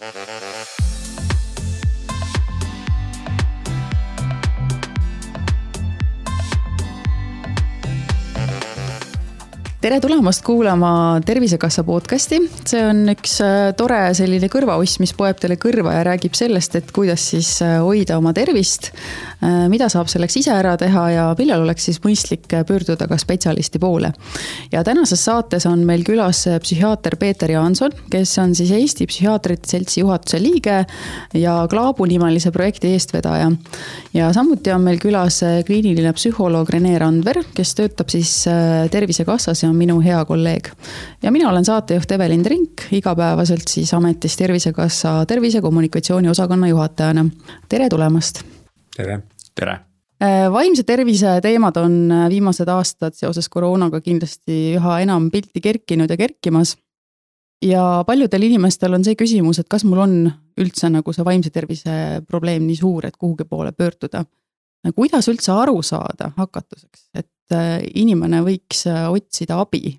Mm-hmm. Tere tulemast kuulama Tervisekassa podcasti, see on üks äh, tore selline kõrvauss, mis poeb teile kõrva ja räägib sellest, et kuidas siis äh, hoida oma tervist. Äh, mida saab selleks ise ära teha ja millal oleks siis mõistlik pöörduda ka spetsialisti poole. ja tänases saates on meil külas psühhiaater Peeter Jaanson, kes on siis Eesti Psühhiaatrite Seltsi juhatuse liige ja Klaabu nimelise projekti eestvedaja. ja samuti on meil külas kliiniline psühholoog Rene Randver, kes töötab siis Tervisekassas ja on minu hea kolleeg. ja mina olen saatejuht Evelin Trink, igapäevaselt siis ametis Tervisekassa tervisekommunikatsiooni osakonna juhatajana. tere tulemast. tere. tere äh, vaimse tervise teemad on äh, viimased aastad seoses koroonaga kindlasti üha enam pilti kerkinud ja kerkimas. ja paljudel inimestel on see küsimus, et kas mul on üldse nagu see vaimse tervise probleem nii suur, et kuhugi poole pöörduda. kuidas üldse aru saada hakatuseks, et Äh, inimene võiks äh, otsida abi?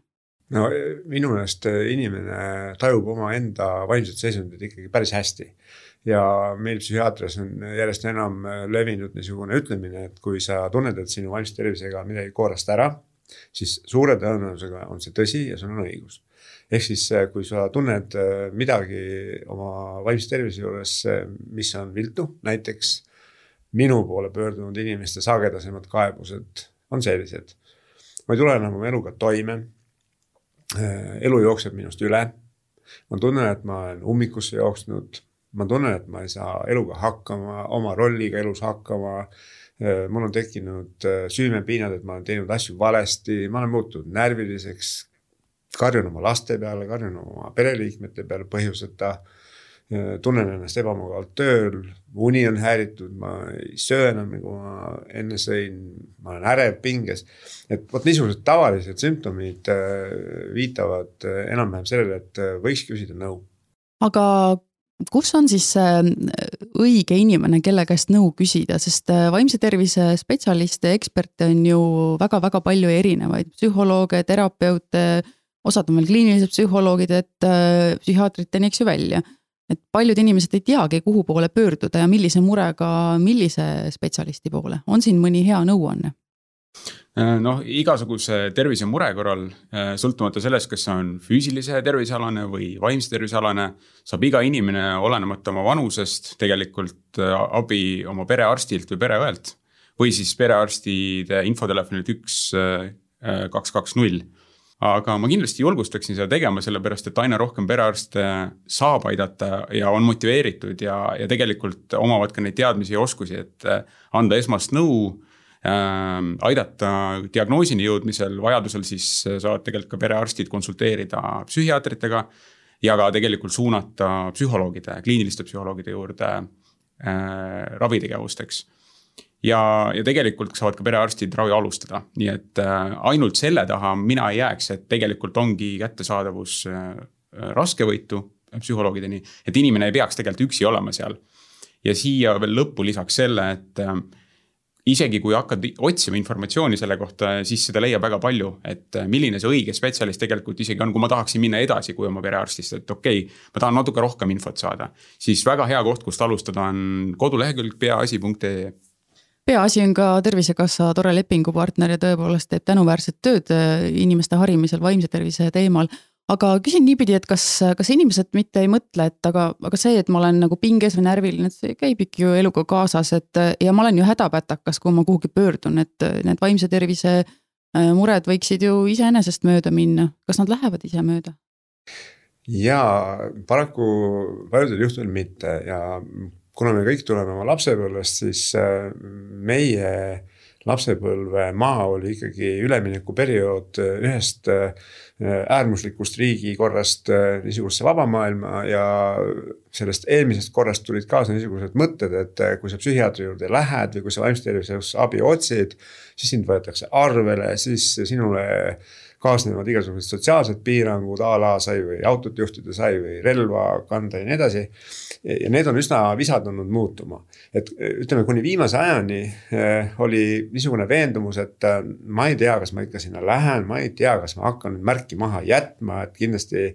no minu meelest äh, inimene tajub omaenda vaimset seisundit ikkagi päris hästi. ja meil psühhiaatrias on järjest enam levinud niisugune ütlemine, et kui sa tunned, et sinu vaimse tervisega on midagi korrast ära, siis suure tõenäosusega on see tõsi ja sul on õigus. ehk siis, kui sa tunned midagi oma vaimse tervise juures, mis on viltu, näiteks minu poole pöördunud inimeste sagedasemad kaebused on sellised. ma ei tule enam oma eluga toime. Äh, elu jookseb minust üle. ma tunnen, et ma olen ummikusse jooksnud. ma tunnen, et ma ei saa eluga hakkama, oma rolliga elus hakkama. Äh, mul on tekkinud äh, süümepiinad, et ma olen teinud asju valesti, ma olen muutunud närviliseks. karjun oma laste peale, karjun oma pereliikmete peale põhjuseta tunnen ennast ebamugavalt tööl, uni on häiritud, ma ei söö enam nagu ma enne sõin, ma olen ärev, pinges. et vot niisugused tavalised sümptomid äh, viitavad äh, enam-vähem sellele, et äh, võiks küsida nõu. aga kus on siis õige inimene, kelle käest nõu küsida, sest vaimse tervise spetsialiste, eksperte on ju väga-väga palju erinevaid, psühholooge, terapeute, osad on veel kliinilised psühholoogid, et psühhiaatriteni, eks ju, välja et paljud inimesed ei teagi, kuhu poole pöörduda ja millise murega, millise spetsialisti poole, on siin mõni hea nõuanne? Äh, noh, igasuguse tervisemure korral, äh, sõltumata sellest, kas see on füüsilise tervisealane või vaimse tervisealane, saab iga inimene, olenemata oma vanusest, tegelikult äh, abi oma perearstilt või pereõelt. või siis perearstide infotelefonilt üks, kaks, kaks, null aga ma kindlasti julgustaksin seda tegema, sellepärast et aina rohkem perearste saab aidata ja on motiveeritud ja, ja tegelikult omavad ka neid teadmisi ja oskusi, et äh, anda esmast nõu äh,. aidata diagnoosini jõudmisel, vajadusel siis saavad tegelikult ka perearstid konsulteerida psühhiaatritega. ja ka tegelikult suunata psühholoogide, kliiniliste psühholoogide juurde äh, ravitegevusteks ja, ja tegelikult saavad ka perearstid ravi alustada, nii et äh, ainult selle taha mina ei jääks, et tegelikult ongi kättesaadavus äh, raskevõitu psühholoogideni, et inimene ei peaks tegelikult üksi olema seal. ja siia veel lõppu lisaks selle, et äh, isegi kui hakkad otsima informatsiooni selle kohta, siis seda leiab väga palju, et milline see õige spetsialist tegelikult isegi on, kui ma tahaksin minna edasi kui oma perearstist, et okei okay,. ma tahan natuke rohkem infot saada, siis väga hea koht, kust alustada on kodulehekülg peaasi.ee peaasi on ka Tervisekassa tore lepingupartner ja tõepoolest teeb tänuväärset tööd äh, inimeste harimisel vaimse tervise teemal. aga küsin niipidi, et kas, kas inimesed mitte ei mõtle, et aga, aga see, et ma olen nagu pinges või närviline, et see käib ikka ju eluga kaasas, et ja ma olen ju hädapätakas, kui ma kuhugi pöördun, et need vaimse tervise äh, mured võiksid ju iseenesest mööda minna, kas nad lähevad ise mööda? jaa, paraku paljudel juhtudel mitte ja kuna me kõik tuleme oma lapsepõlvest, siis äh, meie lapsepõlve maa oli ikkagi üleminekuperiood äh, ühest äh, äärmuslikust riigikorrast niisugusesse vaba maailma ja sellest eelmisest korrast tulid kaasa niisugused mõtted, et kui sa psühhiaatri juurde lähed või kui sa vaimse tervise abi otsid, siis sind võetakse arvele, siis sinule kaasnevad igasugused sotsiaalsed piirangud a la sa ei või autot juhtida, sa ei või relva kanda ja nii edasi. ja need on üsna visadunud muutuma, et ütleme, kuni viimase ajani eh, oli niisugune veendumus, et eh, ma ei tea, kas ma ikka sinna lähen, ma ei tea, kas ma hakkan nüüd märki maha jätma, et kindlasti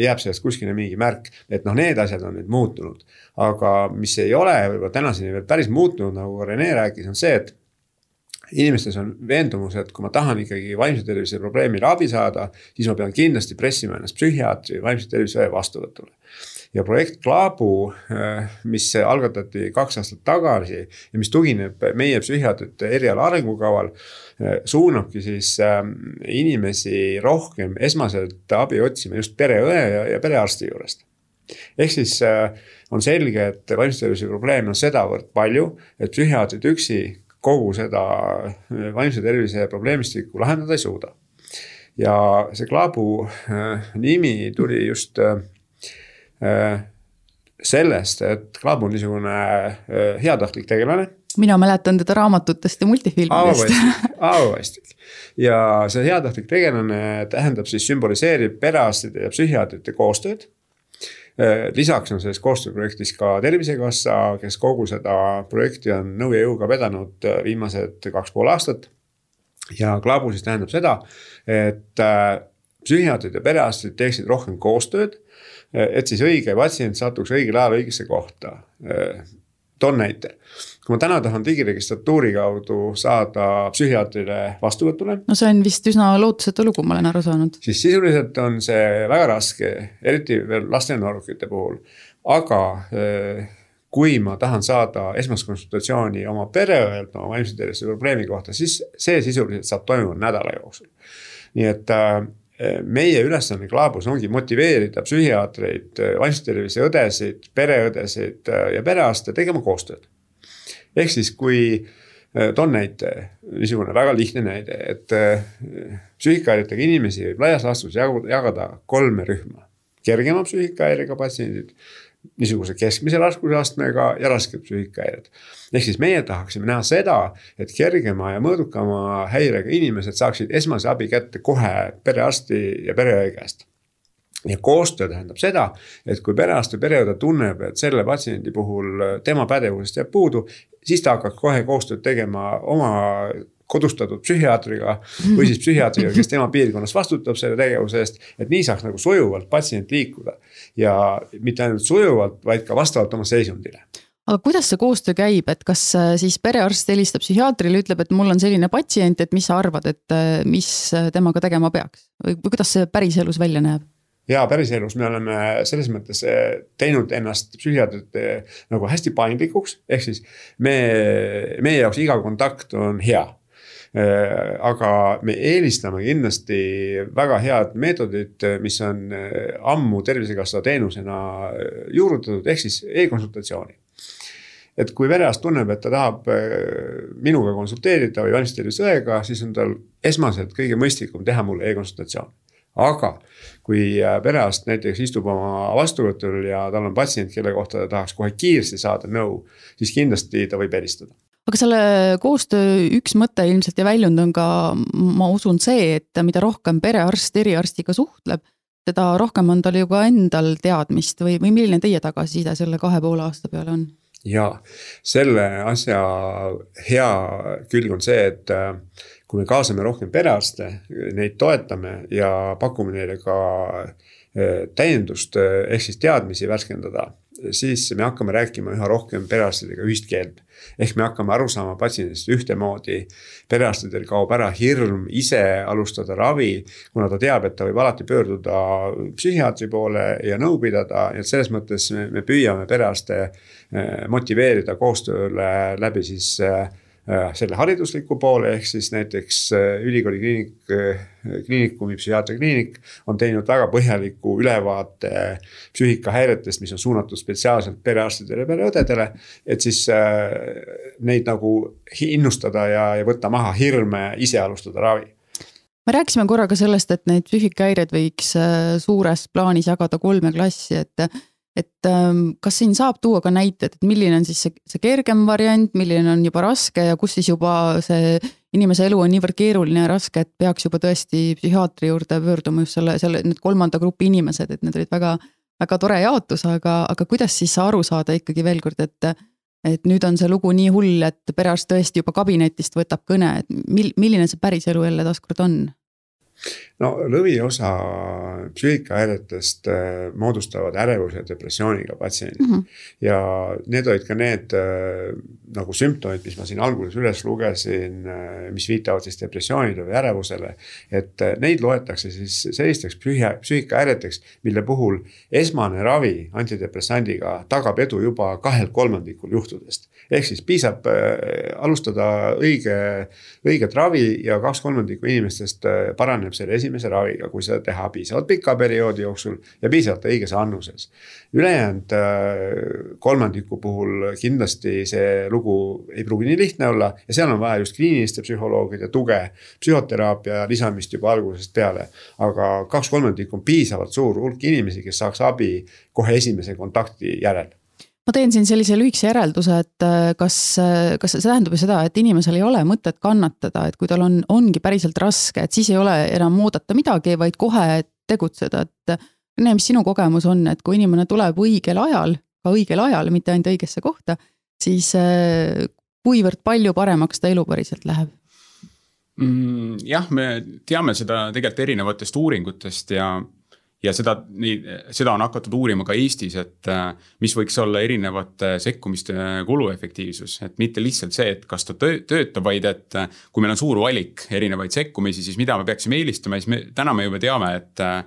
jääb sellest kuskile mingi märk, et noh, need asjad on nüüd muutunud. aga mis ei ole võib-olla tänaseni veel päris muutunud, nagu Rene rääkis, on see, et inimestes on veendumus, et kui ma tahan ikkagi vaimse tervise probleemile abi saada, siis ma pean kindlasti pressima ennast psühhiaatri vaimse tervise vastuvõtule. ja projekt Klaabu, äh, mis algatati kaks aastat tagasi ja mis tugineb meie psühhiaatrite eriala arengukaval, äh, suunabki siis ähm, inimesi rohkem esmaselt abi otsima just pereõe ja, ja perearsti juurest ehk siis äh, on selge, et vaimse tervise probleeme on sedavõrd palju, et psühhiaatrid üksi kogu seda vaimse tervise probleemistikku lahendada ei suuda. ja see Klaabu äh, nimi tuli just äh, sellest, et Klaabu on niisugune äh, heatahtlik tegelane mina mäletan teda raamatutest ja multifilmidest. auvastik ja see heatahtlik tegelane tähendab siis, sümboliseerib perearstide ja psühhiaatrite koostööd Äh, lisaks on selles koostööprojektis ka Tervisekassa, kes kogu seda projekti on nõu ja jõuga vedanud äh, viimased kaks pool aastat. ja Klaabu siis tähendab seda, et äh, psühhiaatrid ja perearstid teeksid rohkem koostööd. et siis õige patsient satuks õigel ajal õigesse kohta. toon näite kui ma täna tahan digiregistratuuri kaudu saada psühhiaatrile vastuvõtule. no see on vist üsna lootusetu lugu, ma olen aru saanud. siis sisuliselt on see väga raske, eriti veel laste ja noorukite puhul, aga eh, kui ma tahan saada esmast konsultatsiooni oma pereõelt oma vaimse tervise probleemi kohta, siis see sisuliselt saab toimuma nädala jooksul. nii et äh, meie ülesanne Klaabus ongi motiveerida psühhiaatreid, vaimse tervise õdesid, pereõdesid ja perearste tegema koostööd ehk siis, kui äh, toon näite, niisugune väga lihtne näide, et äh, psüühikahäiretega inimesi võib laias laastus jagada kolme rühma. kergema psüühikahäirega patsiendid, niisuguse keskmise raskusastmega ja rasked psüühikahäired. ehk siis meie tahaksime näha seda, et kergema ja mõõdukama häirega inimesed saaksid esmase abi kätte kohe perearsti ja pereõe käest ja koostöö tähendab seda, et kui perearst või pereõde tunneb, et selle patsiendi puhul tema pädevusest jääb puudu, siis ta hakkab kohe koostööd tegema oma kodustatud psühhiaatriga või siis psühhiaatriga, kes tema piirkonnas vastutab selle tegevuse eest. et nii saaks nagu sujuvalt patsient liikuda ja mitte ainult sujuvalt, vaid ka vastavalt oma seisundile aga kuidas see koostöö käib, et kas äh, siis perearst helistab psühhiaatrile, ütleb, et mul on selline patsient, et mis sa arvad, et äh, mis temaga tegema peaks või kuidas see päriselus välja näeb? Ja päriselus me oleme selles mõttes eh, teinud ennast psühhiaatrite nagu hästi paindlikuks, ehk siis me, meie jaoks iga kontakt on hea eh, aga me eelistame kindlasti väga head meetodit, mis on eh, ammu Tervisekassa teenusena juurutatud, ehk siis e-konsultatsiooni. et kui perearst tunneb, et ta tahab minuga konsulteerida või vaimse tervise õega, siis on tal esmaselt kõige mõistlikum teha mulle e-konsultatsioon aga kui äh, perearst näiteks istub oma vastuvõtul ja tal on patsient, kelle kohta ta tahaks kohe kiiresti saada nõu, siis kindlasti ta võib helistada aga selle koostöö üks mõte ilmselt ja väljund on ka, ma usun, see, et mida rohkem perearst eriarstiga suhtleb, seda rohkem on tal ju ka endal teadmist või, või milline teie tagasiside selle kahe poole aasta peale on? ja selle asja hea külg on see, et äh, kui me kaasame rohkem perearste, neid toetame ja pakume neile ka eh, täiendust eh, ehk siis teadmisi värskendada, siis me hakkame rääkima üha rohkem perearstidega ühist keelt. ehk me hakkame aru saama patsiendist ühtemoodi. perearstidel kaob ära hirm ise alustada ravi, kuna ta teab, et ta võib alati pöörduda psühhiaatri poole ja nõu pidada, et selles mõttes me, me püüame perearste eh, motiveerida koostööle läbi siis äh, Äh, selle haridusliku poole, ehk siis näiteks äh, ülikooli kliinik, äh, kliinikumi psühhiaatriakliinik on teinud väga põhjaliku ülevaate psüühikahäiretest, mis on suunatud spetsiaalselt perearstidele ja pereõdedele. et siis neid nagu innustada ja, ja võtta maha hirme ise alustada ravi me rääkisime korra ka sellest, et neid psüühikahäireid võiks suures plaanis jagada kolme klassi, et et ähm, kas siin saab tuua ka näited, et milline on siis see, see kergem variant, milline on juba raske ja kus siis juba see inimese elu on niivõrd keeruline ja raske, et peaks juba tõesti psühhiaatri juurde pöörduma just selle, selle, need kolmanda grupi inimesed, et need olid väga, väga tore jaotus, aga, aga kuidas siis aru saada ikkagi veel kord, et et nüüd on see lugu nii hull, et perearst tõesti juba kabinetist võtab kõne, et mil-, milline see päris elu jälle taaskord on? No lõviosa psüühikahäiretest äh, moodustavad ärevuse ja depressiooniga patsiendid mm. -hmm. ja need olid ka need äh, nagu sümptomid, mis ma siin alguses üles lugesin, äh, mis viitavad siis depressioonile või ärevusele. et neid loetakse siis sellisteks psüühia, psüühikahäireteks, mille puhul esmane ravi antidepressandiga tagab edu juba kahel kolmandikul juhtudest. ehk siis piisab alustada õige, õiget ravi ja kaks kolmandikku inimestest paraneb paraneb selle esimese raviga, kui seda teha piisavalt pika perioodi jooksul ja piisavalt õiges annuses. ülejäänud äh, kolmandiku puhul kindlasti see lugu ei pruugi nii lihtne olla ja seal on vaja just kliiniliste psühholoogide tuge, psühhoteraapia lisamist juba algusest peale. aga kaks kolmandikku on piisavalt suur hulk inimesi, kes saaks abi kohe esimese kontakti järel ma teen siin sellise lühikese järelduse, et äh, kas, äh, kas see tähendab ju seda, et inimesel ei ole mõtet kannatada, et kui tal on, ongi päriselt raske, et siis ei ole enam oodata midagi, vaid kohe tegutseda, et. Rene, mis sinu kogemus on, et kui inimene tuleb õigel ajal, ka õigel ajal, mitte ainult õigesse kohta, siis äh, kuivõrd palju paremaks ta elu päriselt läheb? Mm, jah, me teame seda tegelikult erinevatest uuringutest ja ja seda, seda on hakatud uurima ka Eestis, et äh, mis võiks olla erinevate sekkumiste kuluefektiivsus, et mitte lihtsalt see, et kas ta töötab, vaid et äh, kui meil on suur valik erinevaid sekkumisi, siis mida me peaksime eelistama, siis me täna me juba teame, et äh,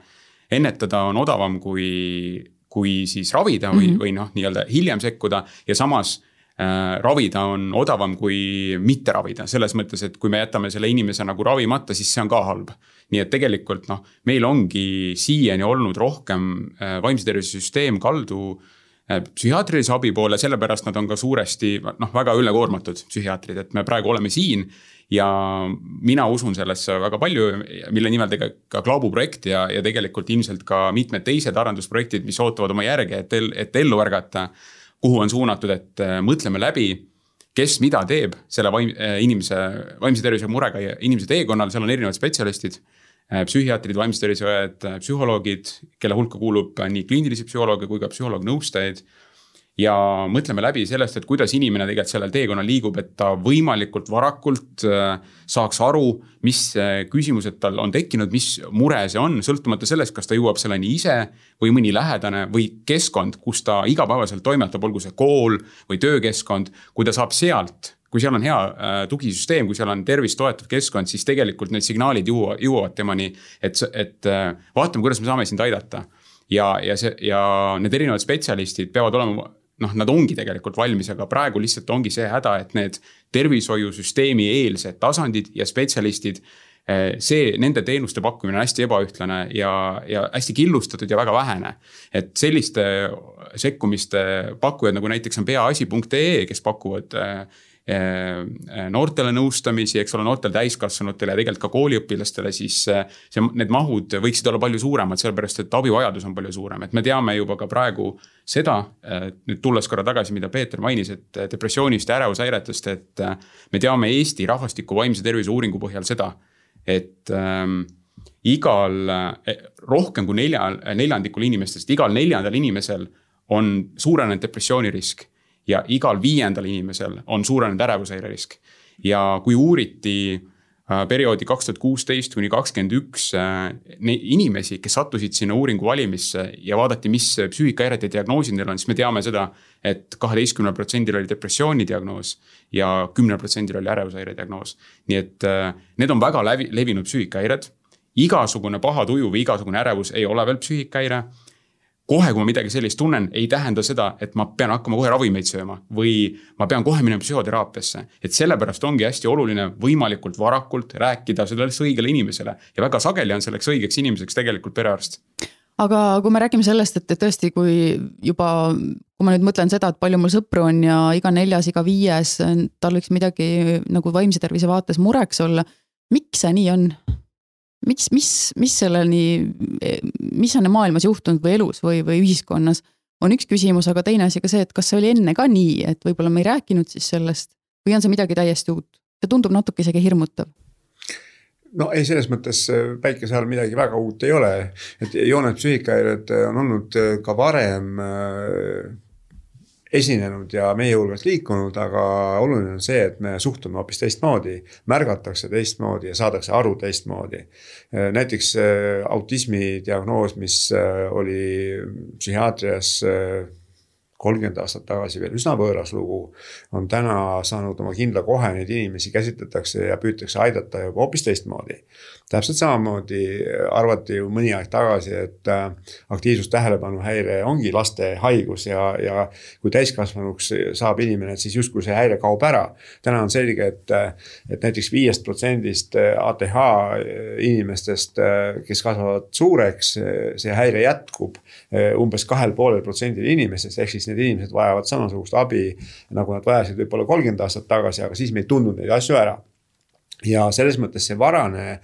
ennetada on odavam kui, kui siis ravida või mm, -hmm. või noh, nii-öelda hiljem sekkuda. Ja samas äh, ravida on odavam kui mitte ravida, selles mõttes, et kui me jätame selle inimese nagu ravimata, siis see on ka halb nii et tegelikult noh, meil ongi siiani olnud rohkem äh, vaimse tervise süsteem kaldu äh, psühhiaatrilise abi poole, sellepärast nad on ka suuresti noh, väga ülekoormatud psühhiaatrid, et me praegu oleme siin. ja mina usun sellesse väga palju, mille nimel tegelikult ka Glaubu projekt ja, ja tegelikult ilmselt ka mitmed teised arendusprojektid, mis ootavad oma järge, et, et ellu ärgata. Kuhu on suunatud, et äh, mõtleme läbi kes mida teeb selle vaim-, inimese, vaimse tervise murega inimese teekonnal, seal on erinevad spetsialistid Äh, psühhiaatrid, vaimse tervise õed, äh, psühholoogid, kelle hulka kuulub äh, nii kliinilisi psühholooge kui ka psühholoog-nõustajaid. Ja mõtleme läbi sellest, et kuidas inimene tegelikult sellel teekonnal liigub, et ta võimalikult varakult saaks aru, mis küsimused tal on tekkinud, mis mure see on, sõltumata sellest, kas ta jõuab selleni ise või mõni lähedane või keskkond, kus ta igapäevaselt toimetab, olgu see kool või töökeskkond, kui ta saab sealt kui seal on hea äh, tugisüsteem, kui seal on tervist toetav keskkond, siis tegelikult need signaalid jõuavad, jõuavad temani. et, et äh, vaatame, kuidas me saame sind aidata. ja, ja see ja need erinevad spetsialistid peavad olema noh, nad ongi tegelikult valmis, aga praegu lihtsalt ongi see häda, et need tervishoiusüsteemi eelsed tasandid ja spetsialistid äh, see, nende teenuste pakkumine on hästi ebaühtlane ja, ja hästi killustatud ja väga vähene. et selliste sekkumiste pakkujad nagu näiteks on peaasi.ee, kes pakuvad äh, noortele nõustamisi, eks ole, noortele täiskasvanutele ja tegelikult ka kooliõpilastele, siis äh, see, need mahud võiksid olla palju suuremad, sellepärast et abivajadus on palju suurem, et me teame juba ka praegu seda, nüüd tulles korra tagasi, mida Peeter mainis, et depressioonist ja ärevushäiretest, et me teame Eesti rahvastiku vaimse tervise uuringu põhjal seda, et ähm, igal rohkem kui neljal, neljandikul inimestest, igal neljandal inimesel on suurenenud depressiooni risk ja igal viiendal inimesel on suurenenud ärevushäire risk. ja kui uuriti äh, perioodi kaks tuhat kuusteist kuni kakskümmend üks äh, inimesi, kes sattusid sinna uuringu valimisse ja vaadati, mis psüühikahäirete diagnoosid neil on, siis me teame seda et. et kaheteistkümnel protsendil oli depressiooni diagnoos ja kümnel protsendil oli ärevushäire diagnoos. nii et äh, need on väga lävi, levinud psüühikahäired igasugune paha tuju või igasugune ärevus ei ole veel psüühikahäire kohe, kui ma midagi sellist tunnen, ei tähenda seda, et ma pean hakkama kohe ravimeid sööma või ma pean kohe minema psühhoteraapiasse. et sellepärast ongi hästi oluline võimalikult varakult rääkida sellest õigele inimesele ja väga sageli on selleks õigeks inimeseks tegelikult perearst aga kui me räägime sellest, et tõesti, kui juba, kui ma nüüd mõtlen seda, et palju mul sõpru on ja iga neljas, iga viies, tal võiks midagi nagu vaimse tervise vaates mureks olla. miks see nii on? Miks, mis, mis selleni, mis on maailmas juhtunud või elus või, või ühiskonnas, on üks küsimus, aga teine asi ka see, et kas see oli enne ka nii, et võib-olla me ei rääkinud siis sellest või on see midagi täiesti uut? see tundub natuke isegi hirmutav no ei, selles mõttes äh, päikese all midagi väga uut ei ole, et jooned psüühikahäired on olnud äh, ka varem äh, esinenud ja meie hulgas liikunud, aga oluline on see, et me suhtume hoopis teistmoodi. märgatakse teistmoodi ja saadakse aru teistmoodi. näiteks autismi diagnoos, mis oli psühhiaatrias kolmkümmend aastat tagasi veel üsna võõras lugu. on täna saanud oma kindla kohe, neid inimesi käsitletakse ja püütakse aidata juba hoopis teistmoodi. täpselt samamoodi arvati ju mõni aeg tagasi, et äh, aktiivsus-tähelepanu häire ongi laste haigus ja, ja kui täiskasvanuks saab inimene, siis justkui see häire kaob ära. täna on selge, et, et näiteks viiest protsendist ATH inimestest, kes kasvavad suureks, see häire jätkub umbes kahel poolel protsendil inimestest, ehk siis need inimesed vajavad samasugust abi, nagu nad vajasid võib-olla kolmkümmend aastat tagasi, aga siis me ei tundnud neid asju ära. ja selles mõttes see varane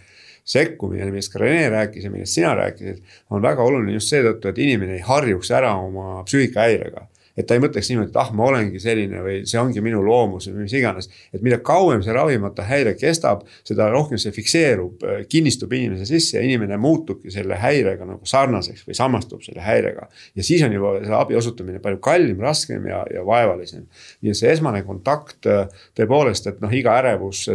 sekkumine, millest ka Rene rääkis ja millest sina rääkisid, on väga oluline just seetõttu, et inimene ei harjuks ära oma psüühikahäirega et ta ei mõtleks niimoodi, et ah, ma olengi selline või see ongi minu loomus või mis iganes. et mida kauem see ravimata häire kestab, seda rohkem see fikseerub, kinnistub inimese sisse ja inimene muutubki selle häirega nagu sarnaseks või samastub selle häirega. ja siis on juba selle abi osutamine palju kallim, raskem ja, ja vaevalisem. nii et see esmane kontakt tõepoolest, et noh, iga ärevus,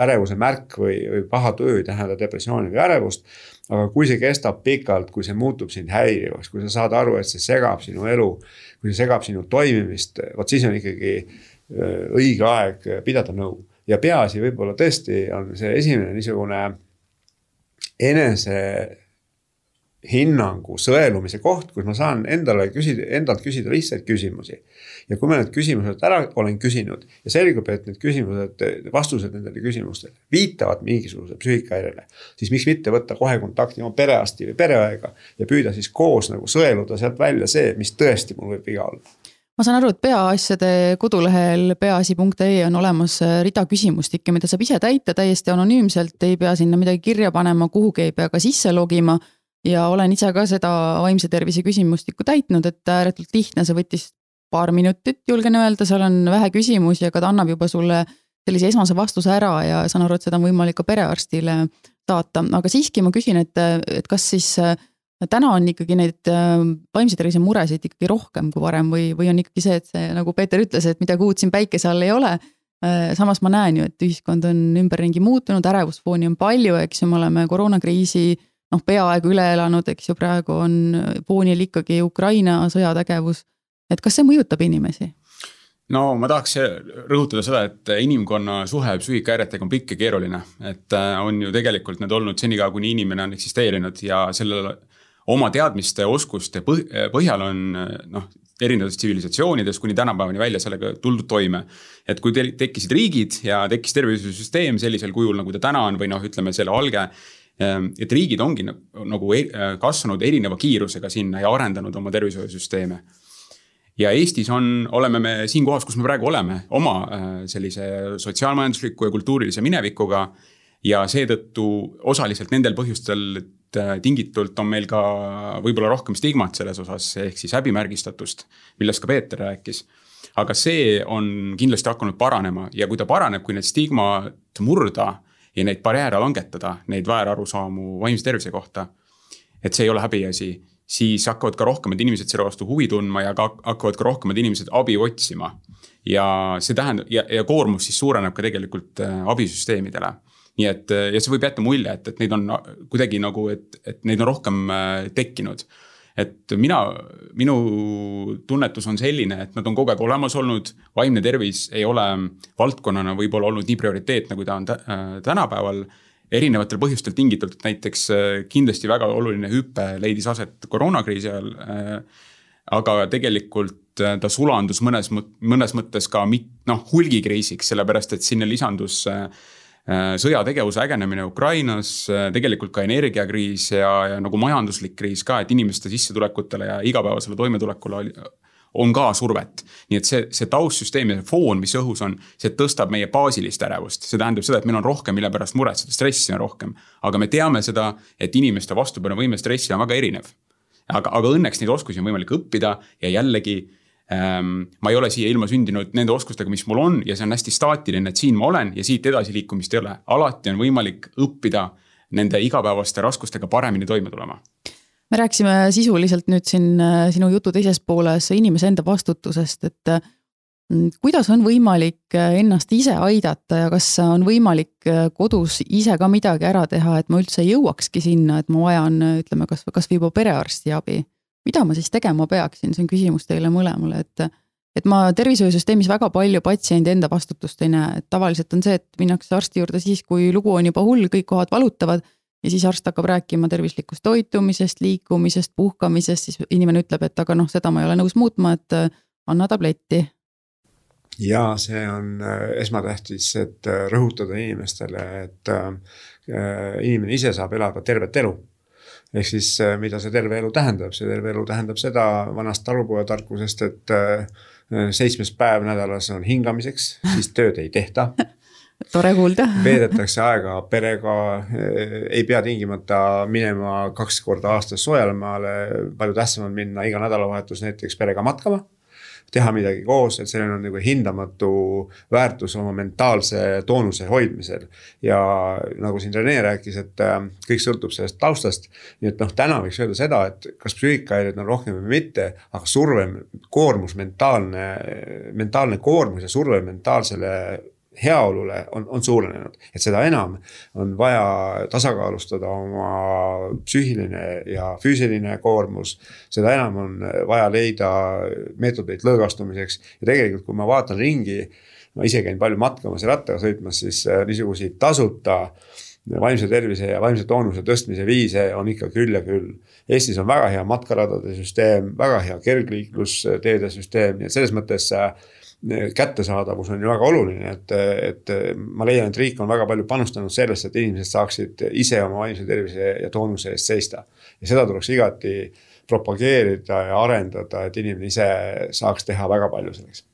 ärevuse märk või, või paha tuju ei tähenda depressiooni või ärevust aga kui see kestab pikalt, kui see muutub sind häirivaks, kui sa saad aru, et see segab sinu elu kui see segab sinu toimimist, vot siis on ikkagi õige aeg pidada nõu. ja peaasi võib-olla tõesti on see esimene niisugune enese hinnangu sõelumise koht, kus ma saan endale küsida, endalt küsida lihtsaid küsimusi ja kui ma need küsimused ära olen küsinud ja selgub, et need küsimused, vastused nendele küsimustele viitavad mingisuguse psüühikahäirele. siis miks mitte võtta kohe kontakti oma perearsti või pereõega ja püüda siis koos nagu sõeluda sealt välja see, mis tõesti mul võib viga olla ma saan aru, et peaasjade kodulehel peaasi.ee on olemas rida küsimustikke, mida saab ise täita täiesti anonüümselt, ei pea sinna midagi kirja panema, kuhugi ei pea ka sisse logima. Ja olen ise ka seda vaimse tervise küsimustikku täitnud, et ääretult lihtne, see võttis paar minutit, julgen öelda, seal on vähe küsimusi, aga ta annab juba sulle sellise esmase vastuse ära ja saan aru, et seda on võimalik ka perearstile saata, aga siiski ma küsin, et, et kas siis äh, täna on ikkagi neid äh, vaimse tervise muresid ikkagi rohkem kui varem või, või on ikkagi see, et see, nagu Peeter ütles, et midagi uut siin päikese all ei ole. Äh, samas ma näen ju, et ühiskond on ümberringi muutunud, ärevusfooni on palju, eks ju, me oleme koroonakriisi noh, peaaegu üle elanud, eks ju, praegu on foonil ikkagi Ukraina sõjategevus et kas see mõjutab inimesi? no ma tahaks rõhutada seda, et inimkonna suhe psüühikahäiretega on pikk ja keeruline. et äh, on ju tegelikult need olnud senikaua, kuni inimene on eksisteerinud ja sellele oma teadmiste, oskuste põhjal on noh, erinevates tsivilisatsioonides kuni tänapäevani välja sellega tuldud toime. et kui tekkisid riigid ja tekkis tervishoiusüsteem sellisel kujul, nagu ta täna on või noh, ütleme selle alge et riigid ongi nagu e-, kasvanud erineva kiirusega sinna ja arendanud oma tervishoiusüsteeme ja Eestis on, oleme me siin kohas, kus me praegu oleme, oma äh, sellise sotsiaalmajandusliku ja kultuurilise minevikuga. ja seetõttu osaliselt nendel põhjustel äh, tingitult on meil ka võib-olla rohkem stigmat selles osas, ehk siis häbimärgistatust, millest ka Peeter rääkis. aga see on kindlasti hakanud paranema ja kui ta paraneb, kui need stigmat murda ja neid barjääre langetada, neid väärarusaamu vaimse tervise kohta. et see ei ole häbiasi siis hakkavad ka rohkemad inimesed selle vastu huvi tundma ja ka hakkavad ka rohkemad inimesed abi otsima. ja see tähendab ja, ja koormus siis suureneb ka tegelikult äh, abisüsteemidele. nii et äh, ja see võib jätta mulje, et, et neid on kuidagi nagu, et, et neid on rohkem äh, tekkinud et mina, minu tunnetus on selline, et nad on kogu aeg olemas olnud, vaimne tervis ei ole valdkonnana võib-olla olnud nii prioriteetne, kui ta on tänapäeval erinevatel põhjustel tingitult, et näiteks äh, kindlasti väga oluline hüpe leidis aset koroonakriisi ajal. Äh, aga tegelikult äh, ta sulandus mõnes, mõnes mõttes ka mit-, noh, hulgikriisiks, sellepärast et sinna lisandus sõjategevuse ägenemine Ukrainas, tegelikult ka energiakriis ja, ja nagu majanduslik kriis ka, et inimeste sissetulekutele ja igapäevasele toimetulekule oli, on ka survet. nii et see, see taustsüsteem ja see foon, mis õhus on, see tõstab meie baasilist ärevust, see tähendab seda, et meil on rohkem, mille pärast muretseda, stressi on rohkem. aga me teame seda, et inimeste vastupanuvõime stressile on väga erinev. aga, aga õnneks neid oskusi on võimalik õppida ja jällegi. Ma ei ole siia ilma sündinud nende oskustega, mis mul on ja see on hästi staatiline, et siin ma olen ja siit edasiliikumist ei ole. alati on võimalik õppida nende igapäevaste raskustega paremini toime tulema me rääkisime sisuliselt nüüd siin äh, sinu jutu teises pooles inimese enda vastutusest, et mm, kuidas on võimalik äh, ennast ise aidata ja kas on võimalik äh, kodus ise ka midagi ära teha, et ma üldse jõuakski sinna, et ma vajan, ütleme, kas, kasvõi juba perearsti abi. Mida ma siis tegema peaksin, see on küsimus teile mõlemale, et et ma tervishoiusüsteemis väga palju patsiendi enda vastutust ei näe, et tavaliselt on see, et minnakse arsti juurde siis, kui lugu on juba hull, kõik kohad valutavad ja siis arst hakkab rääkima tervislikust toitumisest, liikumisest, puhkamisest, siis inimene ütleb, et aga noh, seda ma ei ole nõus muutma, et äh, anna tabletti. ja see on äh, esmatähtis, et äh, rõhutada inimestele, et inimene ise saab elada tervet elu ehk siis mida see terve elu tähendab, see terve elu tähendab seda vanast talupojatarkusest, et seitsmes päev nädalas on hingamiseks, siis tööd ei tehta. Tore kuulda. Veedetakse aega perega, ei pea tingimata minema kaks korda aastas soojale maale, palju tähtsam on minna iga nädalavahetus näiteks perega matkama teha midagi koos, et sellel on nagu hindamatu väärtus oma mentaalse toonuse hoidmisel. ja nagu siin Rene rääkis, et äh, kõik sõltub sellest taustast. nii et noh, täna võiks öelda seda, et kas psüühikahäireid on rohkem või mitte, aga surve, koormus, mentaalne, mentaalne koormus ja surve mentaalsele heaolule on, on suurenenud, et seda enam on vaja tasakaalustada oma psüühiline ja füüsiline koormus. seda enam on vaja leida meetodeid lõõgastumiseks ja tegelikult, kui ma vaatan ringi, ma ise käin palju matkamas ja rattaga sõitmas, siis äh, niisuguseid tasuta vaimse tervise ja vaimse toonuse tõstmise viise on ikka küll ja küll. Eestis on väga hea matkaradade süsteem, väga hea kergliiklusteede süsteem, nii et selles mõttes äh, kättesaadavus on ju väga oluline, et, et ma leian, et riik on väga palju panustanud sellesse, et inimesed saaksid ise oma vaimse tervise ja toonuse eest seista. ja seda tuleks igati propageerida ja arendada, et inimene ise saaks teha väga palju selleks.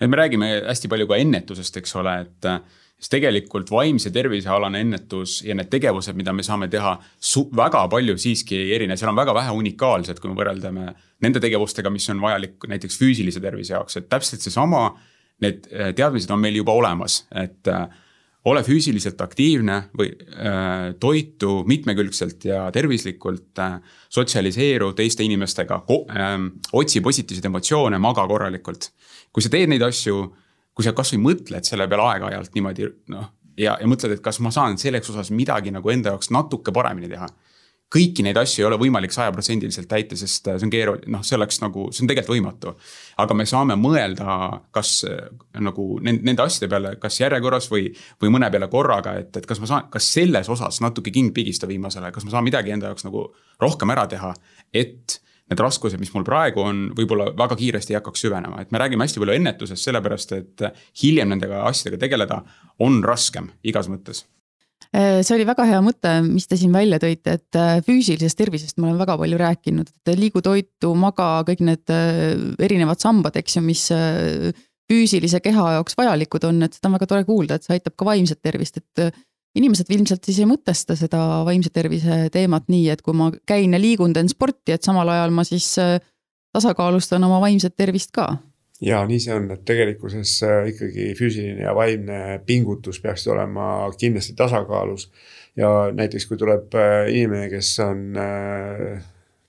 et me räägime hästi palju ka ennetusest, eks ole, et siis tegelikult vaimse tervise alane ennetus ja need tegevused, mida me saame teha, väga palju siiski ei erine, seal on väga vähe unikaalsed, kui me võrdleme nende tegevustega, mis on vajalik näiteks füüsilise tervise jaoks, et täpselt seesama. Need äh, teadmised on meil juba olemas, et äh, ole füüsiliselt aktiivne või äh, toitu mitmekülgselt ja tervislikult äh,. sotsialiseeru teiste inimestega äh,, otsi positiivseid emotsioone, maga korralikult. kui sa teed neid asju kui sa kasvõi mõtled selle peale aeg-ajalt niimoodi noh. ja, ja mõtled, et kas ma saan selleks osas midagi nagu enda jaoks natuke paremini teha. kõiki neid asju ei ole võimalik sajaprotsendiliselt täita, sest see on keeruline, noh, see oleks nagu, see on tegelikult võimatu. aga me saame mõelda, kas nagu nende, nende asjade peale, kas järjekorras või, või mõne peale korraga, et, et kas ma saan, kas selles osas natuke king pigista viimasele, kas ma saan midagi enda jaoks nagu rohkem ära teha, et need raskused, mis mul praegu on, võib-olla väga kiiresti ei hakkaks süvenema, et me räägime hästi palju ennetusest, sellepärast et hiljem nendega asjadega tegeleda on raskem igas mõttes. Äh, see oli väga hea mõte, mis te siin välja tõite, et äh, füüsilisest tervisest ma olen väga palju rääkinud, et liigu toitu, maga, kõik need äh, erinevad sambad, eks ju, mis füüsilise keha jaoks vajalikud on, et seda on väga tore kuulda, et see aitab ka vaimset tervist, et inimesed ilmselt siis ei mõtesta seda vaimse tervise teemat nii, et kui ma käin ja liigun, teen sporti, et samal ajal ma siis äh, tasakaalustan oma vaimset tervist ka. ja nii see on, et tegelikkuses äh, ikkagi füüsiline ja vaimne pingutus peaksid olema kindlasti tasakaalus. ja näiteks, kui tuleb äh, inimene, kes on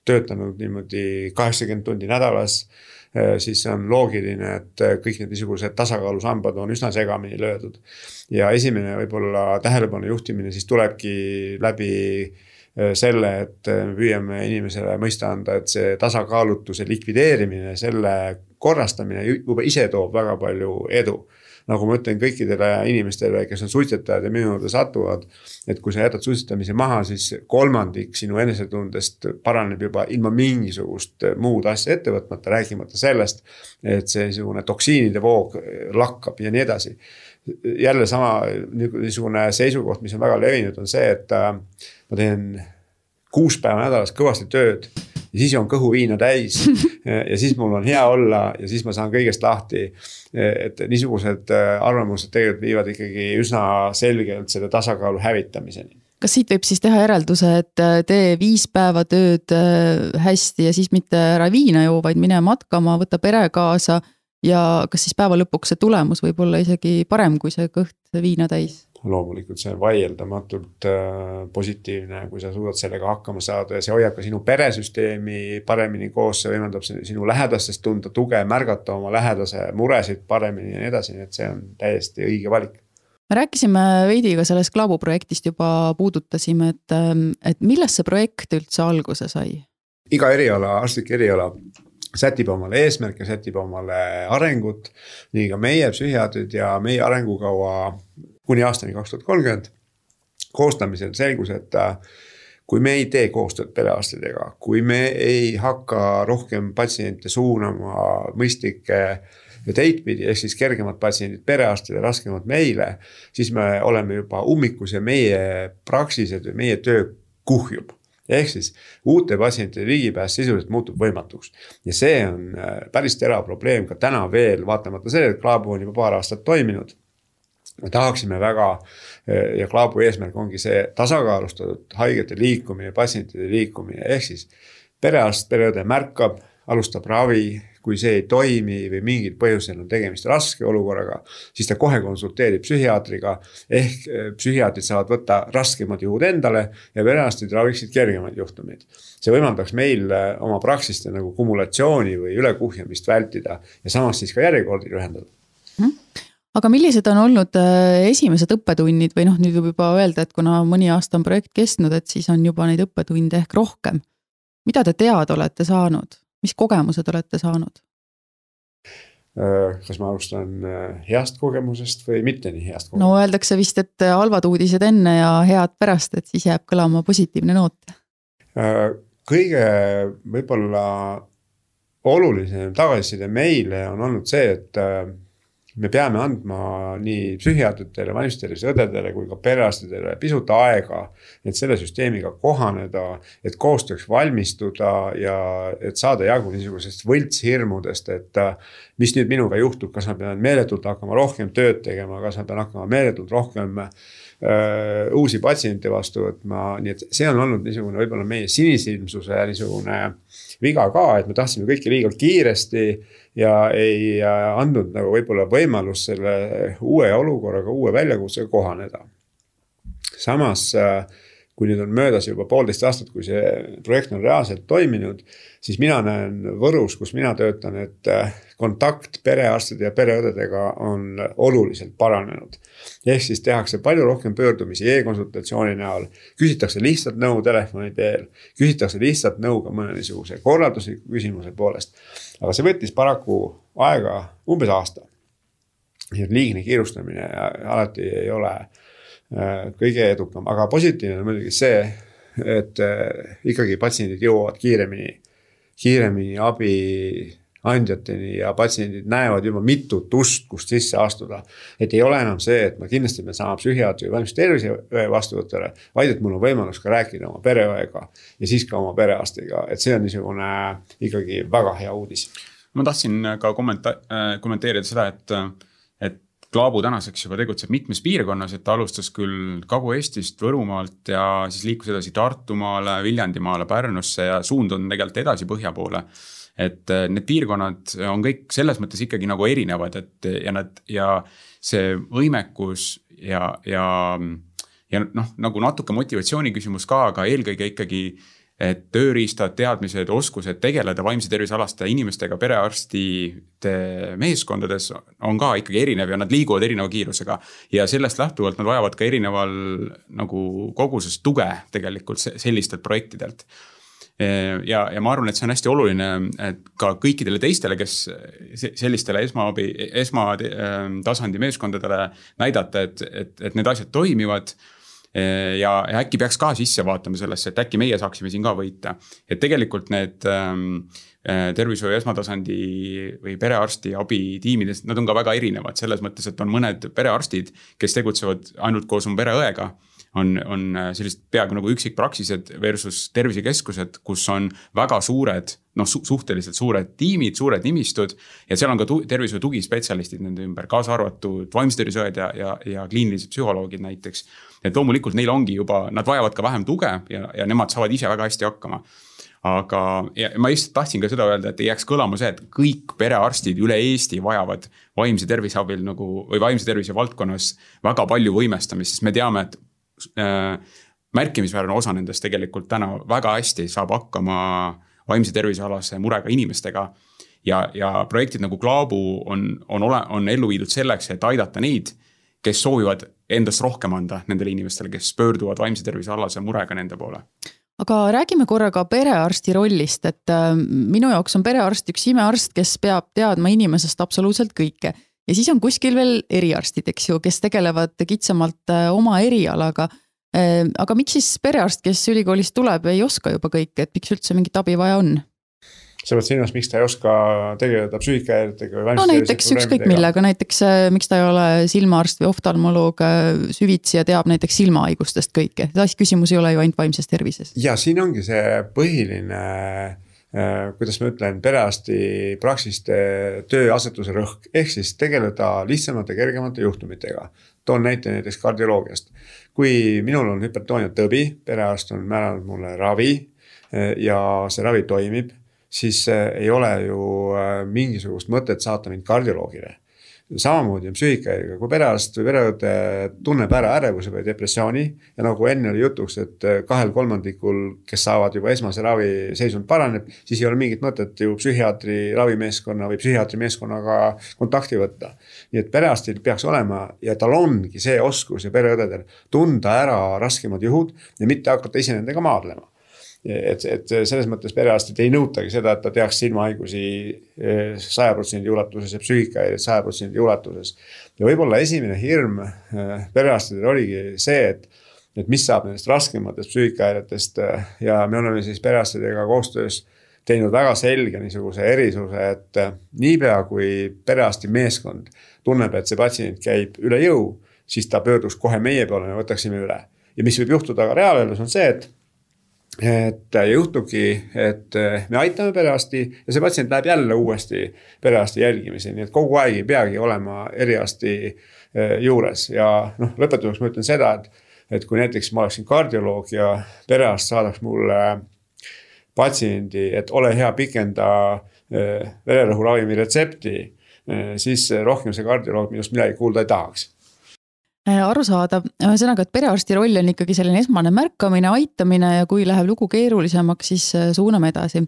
töötanud niimoodi kaheksakümmend tundi nädalas siis on loogiline, et äh, kõik need niisugused tasakaalusambad on üsna segamini löödud. ja esimene võib-olla tähelepanu juhtimine siis tulebki läbi äh, selle, et me püüame inimesele mõista anda, et see tasakaalutuse likvideerimine, selle korrastamine juba ise toob väga palju edu nagu ma ütlen kõikidele inimestele, kes on suitsetajad ja minu juurde satuvad. et kui sa jätad suitsetamise maha, siis kolmandik sinu enesetundest paraneb juba ilma mingisugust muud asja ette võtmata, rääkimata sellest. et see niisugune toksiinide voog lakkab ja nii edasi. jälle sama niisugune seisukoht, mis on väga levinud, on see, et äh, ma teen kuus päeva nädalas kõvasti tööd ja siis joon kõhuviina täis ja siis mul on hea olla ja siis ma saan kõigest lahti. et niisugused äh, arvamused tegelikult viivad ikkagi üsna selgelt selle tasakaalu hävitamiseni kas siit võib siis teha järelduse, et äh, tee viis päeva tööd äh, hästi ja siis mitte ära viina joo, vaid mine matkama, võta pere kaasa ja kas siis päeva lõpuks see tulemus võib olla isegi parem kui see kõht viina täis? Loomulikult see on vaieldamatult äh, positiivne, kui sa suudad sellega hakkama saada ja see hoiab ka sinu peresüsteemi paremini koos, see võimaldab sinu lähedastest tunda tuge, märgata oma lähedase muresid paremini ja nii edasi, nii et see on täiesti õige valik me rääkisime veidi ka sellest Klaabu projektist juba puudutasime, et, ähm, et millest see projekt üldse alguse sai? iga eriala, arstlik eriala sätib omale eesmärke, sätib omale arengut. nii ka meie psühhiaatrid ja meie arengukava kuni aastani kaks tuhat kolmkümmend koostamisel selgus, et äh, kui me ei tee koostööd perearstidega, kui me ei hakka rohkem patsiente suunama mõistlike teid pidi, ehk siis kergemad patsiendid perearstile, raskemad meile. siis me oleme juba ummikus ja meie praksised või meie töö kuhjub ehk siis uute patsientide ligipääs sisuliselt muutub võimatuks. ja see on äh, päris terav probleem ka täna veel, vaatamata sellele, et Klaabu on juba paar aastat toiminud me tahaksime väga ja Klaabu eesmärk ongi see tasakaalustatud haigete liikumine, patsientide liikumine, ehk siis perearst, pereõde märkab, alustab ravi, kui see ei toimi või mingil põhjusel on tegemist raske olukorraga, siis ta kohe konsulteerib psühhiaatriga. ehk eh, psühhiaatrid saavad võtta raskemad juhud endale ja perearstid raviksid kergemaid juhtumeid. see võimaldaks meil eh, oma praksiste nagu kumulatsiooni või ülekuhjamist vältida ja samas siis ka järjekordi lühendada mm aga millised on olnud äh, esimesed õppetunnid või noh, nüüd võib juba öelda, et kuna mõni aasta on projekt kestnud, et siis on juba neid õppetunde ehk rohkem. mida te teada olete saanud, mis kogemused olete saanud? Äh, kas ma alustan äh, heast kogemusest või mitte nii heast kogemusest? no öeldakse vist, et halvad uudised enne ja head pärast, et siis jääb kõlama positiivne noot. kõige võib-olla olulisem tagasiside meile on olnud see, et me peame andma nii psühhiaatritele, vaimse õdedele kui ka perearstidele pisut aega. et selle süsteemiga kohaneda, et koostööks valmistuda ja et saada jagu niisugusest võltshirmudest, et. mis nüüd minuga juhtub, kas ma pean meeletult hakkama rohkem tööd tegema, kas ma pean hakkama meeletult rohkem äh, uusi patsiente vastu võtma, nii et see on olnud niisugune võib-olla meie sinisilmsuse niisugune viga ka, et me tahtsime kõike liiga kiiresti ja ei andnud nagu võib-olla võimalust selle uue olukorraga, uue väljakutsega kohaneda. samas äh, kui nüüd on möödas juba poolteist aastat, kui see projekt on reaalselt toiminud, siis mina näen Võrus, kus mina töötan, et äh, kontakt perearstide ja pereõdedega on oluliselt paranenud. Ehk siis tehakse palju rohkem pöördumisi e-konsultatsiooni näol, küsitakse lihtsalt nõu telefoni teel, küsitakse lihtsalt nõu ka mõne niisuguse korraldusliku küsimuse poolest. Aga see võttis paraku aega umbes aasta. nii et liigne kiirustamine alati ei ole äh, kõige edukam, aga positiivne on muidugi see, et äh, ikkagi patsiendid jõuavad kiiremini, kiiremini abi andjateni ja patsiendid näevad juba mitut ust, kust sisse astuda. et ei ole enam see, et ma kindlasti pean saama psühhiaatri või vaimse terviseõe vastuvõtule, vaid et mul on võimalus ka rääkida oma pereõega ja siis ka oma perearstiga, et see on niisugune ikkagi väga hea uudis. ma tahtsin ka kommenta-, äh, kommenteerida seda, et, et Klaabu tänaseks juba tegutseb mitmes piirkonnas, et ta alustas küll Kagu-Eestist, Võrumaalt ja siis liikus edasi Tartumaale, Viljandimaale, Pärnusse ja suund on tegelikult edasi põhja poole et äh, need piirkonnad on kõik selles mõttes ikkagi nagu erinevad, et ja nad ja see võimekus ja, ja. ja noh, nagu natuke motivatsiooni küsimus ka, aga eelkõige ikkagi et tööriistad, teadmised, oskused tegeleda vaimse tervise alaste inimestega perearstide meeskondades on ka ikkagi erinev ja nad liiguvad erineva kiirusega. ja sellest lähtuvalt nad vajavad ka erineval nagu koguses tuge tegelikult sellistelt projektidelt ja, ja ma arvan, et see on hästi oluline, et ka kõikidele teistele, kes sellistele esmaabi, esmatasandi meeskondadele näidata, et, et, et need asjad toimivad ja, ja äkki peaks ka sisse vaatama sellesse, et äkki meie saaksime siin ka võita. et tegelikult need ähm, tervishoiu esmatasandi või perearsti abitiimidest, nad on ka väga erinevad selles mõttes, et on mõned perearstid, kes tegutsevad ainult koos oma pereõega on, on sellised peaaegu nagu üksikpraksised versus tervisekeskused, kus on väga suured noh su, suhteliselt suured tiimid, suured nimistud. ja seal on ka tu, tervishoiu tugispetsialistid nende ümber, kaasa arvatud vaimse tervise õed ja, ja, ja kliinilised psühholoogid näiteks. Et loomulikult neil ongi juba, nad vajavad ka vähem tuge ja, ja nemad saavad ise väga hästi hakkama aga, ja ma just tahtsin ka seda öelda, et ei jääks kõlama see, et kõik perearstid üle Eesti vajavad vaimse tervise abil nagu või vaimse tervise valdkonnas väga palju võimestamist, sest me teame, et äh, märkimisväärne osa nendest tegelikult täna väga hästi saab hakkama vaimse tervise alase murega inimestega. ja, ja projektid nagu Klaabu on, on ole, on ellu viidud selleks, et aidata neid, kes soovivad endast rohkem anda nendele inimestele, kes pöörduvad vaimse tervise alase murega nende poole aga räägime korra ka perearsti rollist, et äh, minu jaoks on perearst üks imearst, kes peab teadma inimesest absoluutselt kõike. ja siis on kuskil veel eriarstid, eks ju, kes tegelevad kitsamalt äh, oma erialaga äh, aga miks siis perearst, kes ülikoolist tuleb, ei oska juba kõike, et miks üldse mingit abi vaja on? Sa pead silmas, miks ta ei oska tegeleda psüühikahäiretega või no näiteks ükskõik millega, näiteks äh, miks ta ei ole silmaarst või oftalmoloog äh, süvitsi ja teab näiteks silmahaigustest kõike, küsimus ei ole ju ainult vaimses tervises. ja siin ongi see põhiline äh, kuidas ma ütlen, perearsti praksiste tööasetuse rõhk, ehk siis tegeleda lihtsamate, kergemate juhtumitega. toon näite näiteks kardioloogiast. kui minul on hüpertoonia tõbi, perearst on määranud mulle ravi ja see ravi toimib siis äh, ei ole ju äh, mingisugust mõtet saata mind kardioloogile. samamoodi on psüühikahäirega, kui perearst või pereõde tunneb ära ärevuse või depressiooni ja nagu enne oli jutuks, et äh, kahel kolmandikul, kes saavad juba esmase ravi, seisund paraneb, siis ei ole mingit mõtet ju psühhiaatri ravimeeskonna või psühhiaatri meeskonnaga kontakti võtta. nii et perearstil peaks olema ja tal ongi see oskus ja pereõdedel tunda ära raskemad juhud ja mitte hakata ise nendega maadlema et, et selles mõttes perearstid ei nõutagi seda, et ta teaks silmahaigusi eh, saja protsendi ulatuses ja psüühikahäireid saja protsendi ulatuses. ja võib-olla esimene hirm eh, perearstidel oligi see, et, et mis saab nendest raskematest psüühikahäiretest eh, ja me oleme siis perearstidega koostöös teinud väga selge niisuguse erisuse, et niipea kui perearsti meeskond tunneb, et see patsient käib üle jõu, siis ta pöörduks kohe meie poole, me võtaksime üle. ja mis võib juhtuda ka reaalelus, on see, et et juhtubki, et eh, me aitame perearsti ja see patsient läheb jälle uuesti perearsti jälgimiseni, nii et kogu aeg ei peagi olema eriarsti eh, juures ja noh, lõpetuseks ma ütlen seda, et. et kui näiteks ma oleksin kardioloog ja perearst saadaks mulle patsiendi, et ole hea, pikenda eh, vererõhuravimi retsepti. siis rohkem see kardioloog minust midagi kuulda ei tahaks arusaadav, ühesõnaga, et perearsti roll on ikkagi selline esmane märkamine, aitamine ja kui läheb lugu keerulisemaks, siis äh, suuname edasi.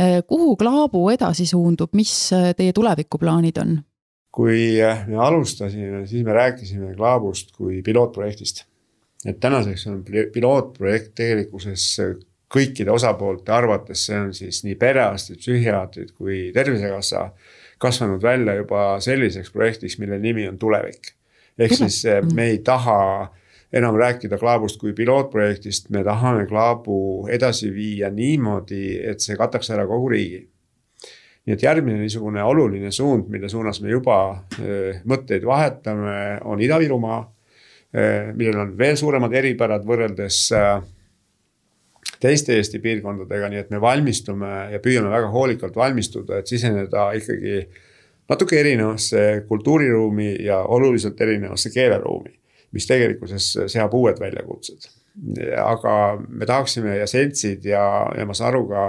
Äh, kuhu Klaabu edasi suundub, mis teie tulevikuplaanid on? kui me alustasime, siis me rääkisime Klaabust kui pilootprojektist. et tänaseks on pilootprojekt tegelikkuses kõikide osapoolte arvates, see on siis nii perearstid, psühhiaatrid kui Tervisekassa kasvanud välja juba selliseks projektiks, mille nimi on Tulevik ehk siis eh, me ei taha enam rääkida Klaabust kui pilootprojektist, me tahame Klaabu edasi viia niimoodi, et see kataks ära kogu riigi. nii et järgmine niisugune oluline suund, mille suunas me juba eh, mõtteid vahetame, on Ida-Virumaa. Eh, millel on veel suuremad eripärad võrreldes teiste Eesti piirkondadega, nii et me valmistume ja püüame väga hoolikalt valmistuda, et siseneda ikkagi natuke erinevasse kultuuriruumi ja oluliselt erinevasse keeleruumi, mis tegelikkuses seab uued väljakutsed. aga me tahaksime ja seltsid ja, ja ma saan aru ka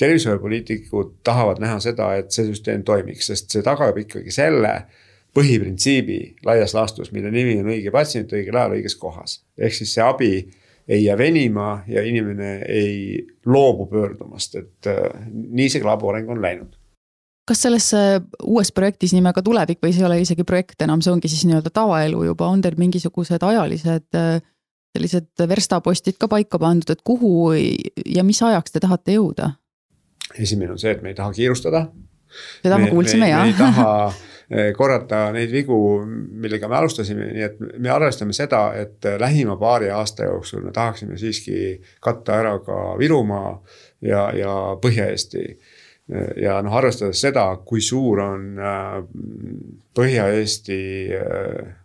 tervishoiupoliitikud tahavad näha seda, et see süsteem toimiks, sest see tagab ikkagi selle põhiprintsiibi laias laastus, mille nimi on õige patsient õigel ajal õiges kohas. ehk siis see abi ei jää venima ja inimene ei loobu pöördumast, et äh, nii see Klabu areng on läinud kas selles uues projektis nimega Tulevik või see ei ole isegi projekt enam, see ongi siis nii-öelda tavaelu juba, on teil mingisugused ajalised sellised verstapostid ka paika pandud, et kuhu ja mis ajaks te tahate jõuda? esimene on see, et me ei taha kiirustada. seda me, me kuulsime me, jah. me ei taha eh, korrata neid vigu, millega me alustasime, nii et me arvestame seda, et lähima paari aasta jooksul me tahaksime siiski katta ära ka Virumaa ja, ja Põhja-Eesti ja noh, arvestades seda, kui suur on äh, Põhja-Eesti äh,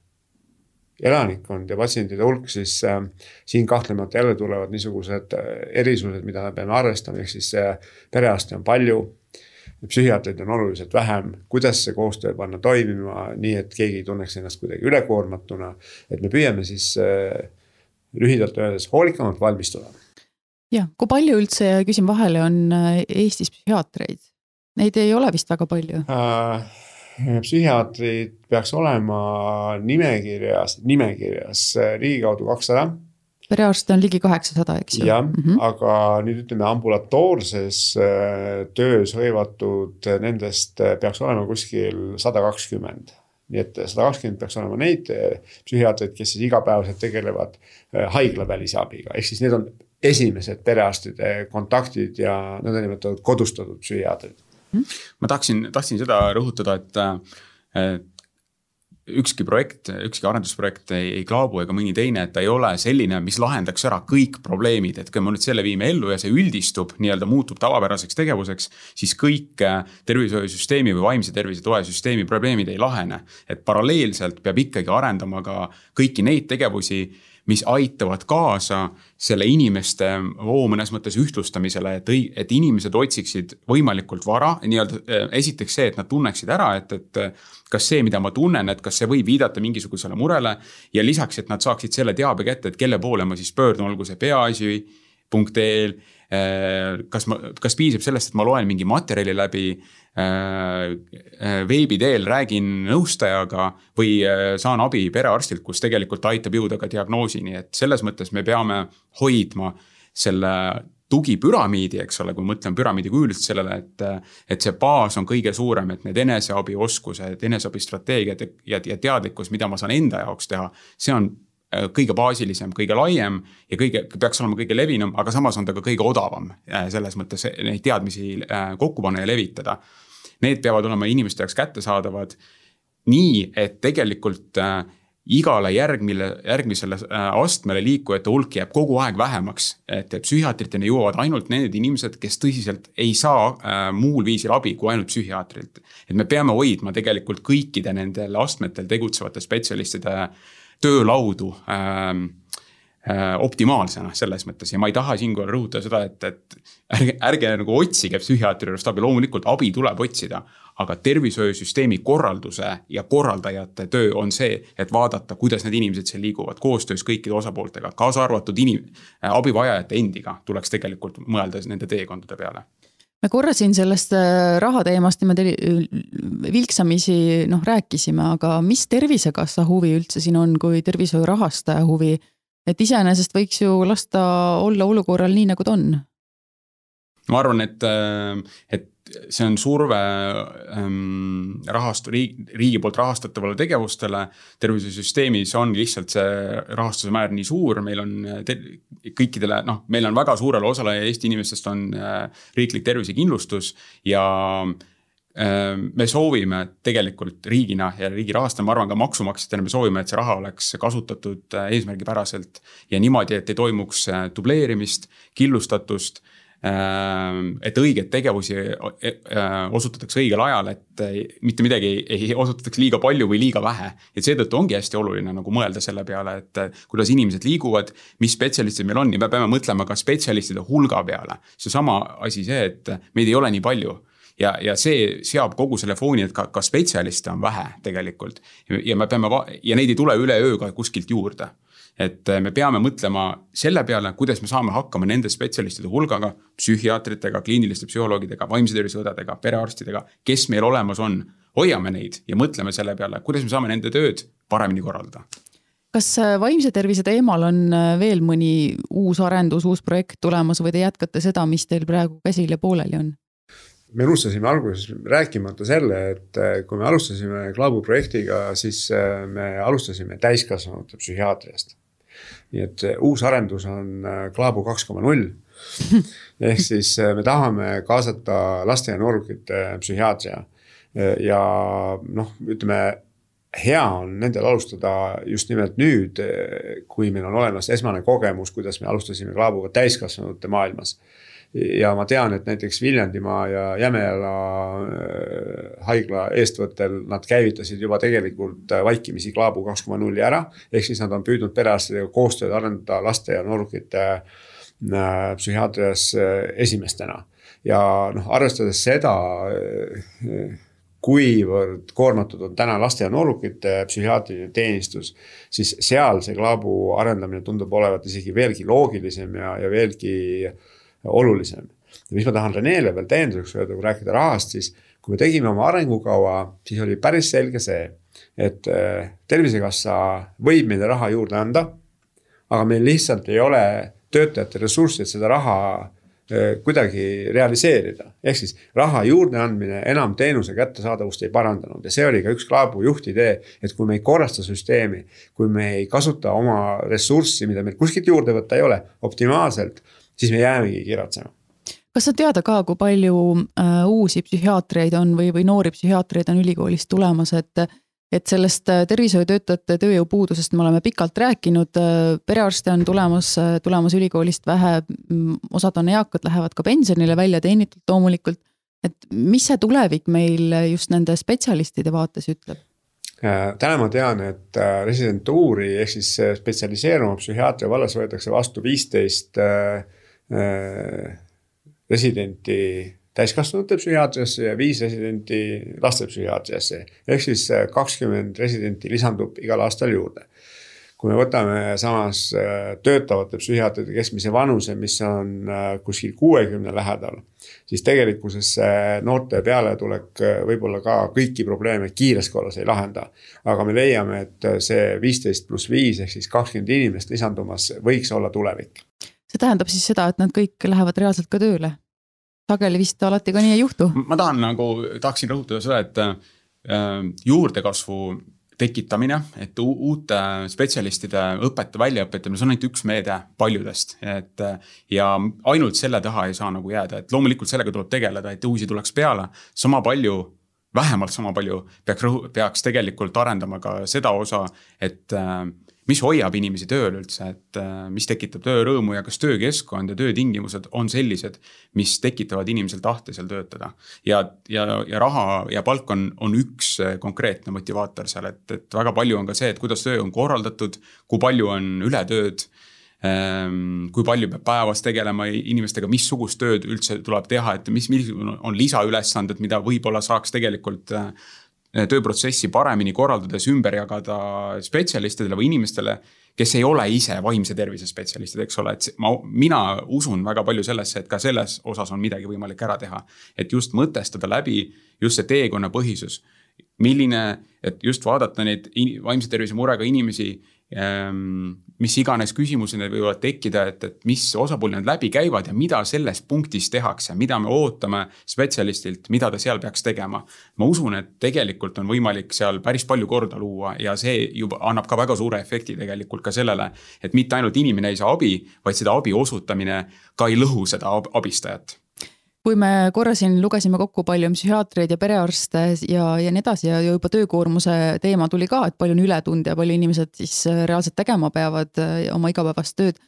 elanikkond ja patsientide hulk, siis äh, siin kahtlemata jälle tulevad niisugused äh, erisused, mida me peame arvestama, ehk siis äh, perearste on palju. psühhiaatreid on oluliselt vähem, kuidas see koostöö panna toimima nii, et keegi ei tunneks ennast kuidagi ülekoormatuna. et me püüame siis äh, lühidalt öeldes hoolikamalt valmistuda. Jah, kui palju üldse, küsin vahele, on äh, Eestis psühhiaatreid? Neid ei ole vist väga palju äh,. psühhiaatrid peaks olema nimekirjas, nimekirjas ligikaudu kakssada perearste on ligi kaheksasada, eks ju. jah mm, -hmm. aga nüüd ütleme ambulatoorses äh, töös hõivatud nendest äh, peaks olema kuskil sada kakskümmend nii et sada kakskümmend peaks olema neid äh, psühhiaatreid, kes siis igapäevaselt tegelevad haiglavälise abiga, ehk siis need on esimesed perearstide kontaktid ja nõndanimetatud kodustatud psühhiaatrid. ma tahtsin, tahtsin seda rõhutada, et, et ükski projekt, ükski arendusprojekt ei, ei klaabu ega mõni teine, et ta ei ole selline, mis lahendaks ära kõik probleemid, et kui me nüüd selle viime ellu ja see üldistub, nii-öelda muutub tavapäraseks tegevuseks. siis kõik äh, tervishoiusüsteemi või vaimse tervise toe süsteemi probleemid ei lahene, et paralleelselt peab ikkagi arendama ka kõiki neid tegevusi mis aitavad kaasa selle inimeste voo mõnes mõttes ühtlustamisele, et, et inimesed otsiksid võimalikult vara, nii-öelda eh, esiteks see, et nad tunneksid ära, et, et kas see, mida ma tunnen, et kas see võib viidata mingisugusele murele. ja lisaks, et nad saaksid selle teabe kätte, et kelle poole ma siis pöördun, olgu see peaasi punkt Äh, kas ma, kas piisab sellest, et ma loen mingi materjali läbi äh, äh, veebi teel, räägin nõustajaga või saan abi perearstilt, kus tegelikult aitab jõuda ka diagnoosini, et selles mõttes me peame hoidma selle tugipüramiidi, eks ole, kui mõtleme püramiidi kujulist sellele, et. et see baas on kõige suurem, et need eneseabioskused, eneseabistrateegiad ja, ja teadlikkus, mida ma saan enda jaoks teha. see on Äh, kõige baasilisem, kõige laiem ja kõige, peaks olema kõige levinum, aga samas on ta ka kõige odavam äh, selles mõttes neid teadmisi äh, kokku panna ja levitada. Need peavad olema inimeste jaoks kättesaadavad nii, et tegelikult igale järgmile, järgmisele astmele liikujate hulk jääb kogu aeg vähemaks. et psühhiaatriteni jõuavad ainult need inimesed, kes tõsiselt ei saa äh, muul viisil abi kui ainult psühhiaatrilt. et me peame hoidma tegelikult kõikide nendel astmetel tegutsevate spetsialistide äh, töölaudu ähm, äh, optimaalsena selles mõttes ja ma ei taha siinkohal rõhutada seda, et, et ärge, ärge nagu otsige psühhiaatri juurest abi, loomulikult abi tuleb otsida. aga tervishoiusüsteemi korralduse ja korraldajate töö on see, et vaadata, kuidas need inimesed seal liiguvad koostöös kõikide osapooltega, kaasa arvatud inim-, abivajajate endiga tuleks tegelikult mõelda nende teekondade peale me korra siin sellest äh, raha teemast niimoodi vilksamisi noh, rääkisime, aga mis Tervisekassa huvi üldse siin on, kui tervishoiu rahastaja huvi? et iseenesest võiks ju lasta olla olukorral nii, nagu ta on. ma arvan, et, äh, et see on surve ähm, rahast-, riigi, riigi poolt rahastatavale tegevustele. tervisesüsteemis on lihtsalt see rahastuse määr nii suur, meil on kõikidele, noh, meil on väga suurele osale Eesti inimestest on äh, riiklik tervisekindlustus ja äh, me soovime tegelikult riigina ja riigi rahastajana, ma arvan ka maksumaksjatena, me soovime, et see raha oleks kasutatud äh, eesmärgipäraselt. ja niimoodi, et ei toimuks äh, dubleerimist, killustatust Ehm, et õigeid tegevusi e, e, osutatakse õigel ajal, et mitte midagi ei osutataks liiga palju või liiga vähe. et seetõttu ongi hästi oluline nagu mõelda selle peale, et kuidas inimesed liiguvad, mis spetsialistid meil on ja me peame mõtlema ka spetsialistide hulga peale. seesama asi see, et meid ei ole nii palju ja, ja see seab kogu selle fooni, et ka, ka spetsialiste on vähe tegelikult. ja me peame ja neid ei tule üleöö ka kuskilt juurde et äh, me peame mõtlema selle peale, kuidas me saame hakkama nende spetsialistide hulgaga, psühhiaatritega, kliiniliste psühholoogidega, vaimse tervise õdedega, perearstidega, kes meil olemas on. hoiame neid ja mõtleme selle peale, kuidas me saame nende tööd paremini korraldada kas äh, vaimse tervise teemal on äh, veel mõni uus arendus, uus projekt tulemas või te jätkate seda, mis teil praegu käsil ja pooleli on? me unustasime alguses rääkimata selle, et kui me alustasime Klaabu projektiga, siis me alustasime täiskasvanute psühhiaatriast nii et eh, uus arendus on Klaabu eh, kaks koma null. ehk siis eh, me tahame kaasata laste ja noorukite psühhiaatria ja noh, ütleme hea on nendel alustada just nimelt nüüd, kui meil on olemas esmane kogemus, kuidas me alustasime Klaabuga täiskasvanute maailmas ja ma tean, et näiteks Viljandimaa ja Jämejala äh, haigla eestvõttel nad käivitasid juba tegelikult äh, vaikimisi Klaabu kaks koma nulli ära. ehk siis nad on püüdnud perearstidega koostööd arendada laste ja noorukite äh, psühhiaatrias esimestena. ja noh, arvestades seda kuivõrd koormatud on täna laste ja noorukite psühhiaatriline teenistus, siis seal see Klaabu arendamine tundub olevat isegi veelgi loogilisem ja, ja veelgi olulisem. ja mis ma tahan Renele veel täienduseks öelda, kui rääkida rahast, siis kui me tegime oma arengukava, siis oli päris selge see, et äh, tervisekassa võib meile raha juurde anda. aga meil lihtsalt ei ole töötajate ressurssi, et seda raha Äh, kuidagi realiseerida. ehk siis raha juurdeandmine enam teenuse kättesaadavust ei parandanud ja see oli ka üks Klaabu juhtidee, et kui me ei korrasta süsteemi, kui me ei kasuta oma ressurssi, mida meil kuskilt juurde võtta ei ole, optimaalselt, siis me jäämegi kiratsema kas on teada ka, kui palju äh, uusi psühhiaatreid on või, või noori psühhiaatreid on ülikoolist tulemas, et et sellest äh, tervishoiutöötajate tööjõupuudusest me oleme pikalt rääkinud, äh, perearste on tulemas, äh, tulemas ülikoolist vähe, mm, osad on eakad, lähevad ka pensionile välja teenitud loomulikult. et mis see tulevik meil just nende spetsialistide vaates ütleb? täna ma tean, et residentuuri ehk siis spetsialiseeruma psühhiaatria vallas võetakse vastu viisteist residenti täiskasvanute psühhiaatriasse ja viis residenti lastepsühhiaatriasse. ehk siis äh, kakskümmend residenti lisandub igal aastal juurde. kui me võtame samas äh, töötavate psühhiaatrite keskmise vanuse, mis on äh, kuskil kuuekümne lähedal, siis tegelikkuses see noorte pealetulek võib-olla ka kõiki probleeme kiires korras ei lahenda. aga me leiame, et see viisteist pluss viis ehk siis kakskümmend inimest lisandumas võiks olla tulevik. See tähendab siis seda, et nad kõik lähevad reaalselt ka tööle? sageli vist alati ka nii ei juhtu. ma tahan nagu, tahaksin rõhutada seda, et äh, juurdekasvu tekitamine, et uute spetsialistide õpet, väljaõpetamine, see on ainult üks meede paljudest, et. ja ainult selle taha ei saa nagu jääda, et loomulikult sellega tuleb tegeleda, et uusi tuleks peale, sama palju vähemalt sama palju peaks peaks tegelikult arendama ka seda osa, et äh, mis hoiab inimesi tööl üldse, et äh, mis tekitab töörõõmu ja kas töökeskkond ja töötingimused on sellised, mis tekitavad inimesel tahte seal töötada. ja, ja, ja raha ja palk on, on üks äh, konkreetne motivaator seal, et, et väga palju on ka see, et kuidas töö on korraldatud, kui palju on ületööd ähm, kui palju peab päevas tegelema inimestega, missugust tööd üldse tuleb teha, et mis, millised on lisaülesanded, mida võib-olla saaks tegelikult äh, tööprotsessi paremini korraldades ümber jagada spetsialistidele või inimestele, kes ei ole ise vaimse tervise spetsialistid, eks ole, et ma, mina usun väga palju sellesse, et ka selles osas on midagi võimalik ära teha. et just mõtestada läbi just see teekonnapõhisus. milline, et just vaadata neid vaimse tervise murega inimesi Ehm, mis iganes küsimused need võivad tekkida, et, et mis osapooli nad läbi käivad ja mida selles punktis tehakse, mida me ootame spetsialistilt, mida ta seal peaks tegema. ma usun, et tegelikult on võimalik seal päris palju korda luua ja see juba annab ka väga suure efekti tegelikult ka sellele, et mitte ainult inimene ei saa abi, vaid seda abi osutamine ka ei lõhu seda abistajat kui me korra siin lugesime kokku, palju on psühhiaatreid ja perearste ja, ja nii edasi ja juba töökoormuse teema tuli ka, et palju on ületunde ja palju inimesed siis äh, reaalselt tegema peavad äh, oma igapäevast tööd.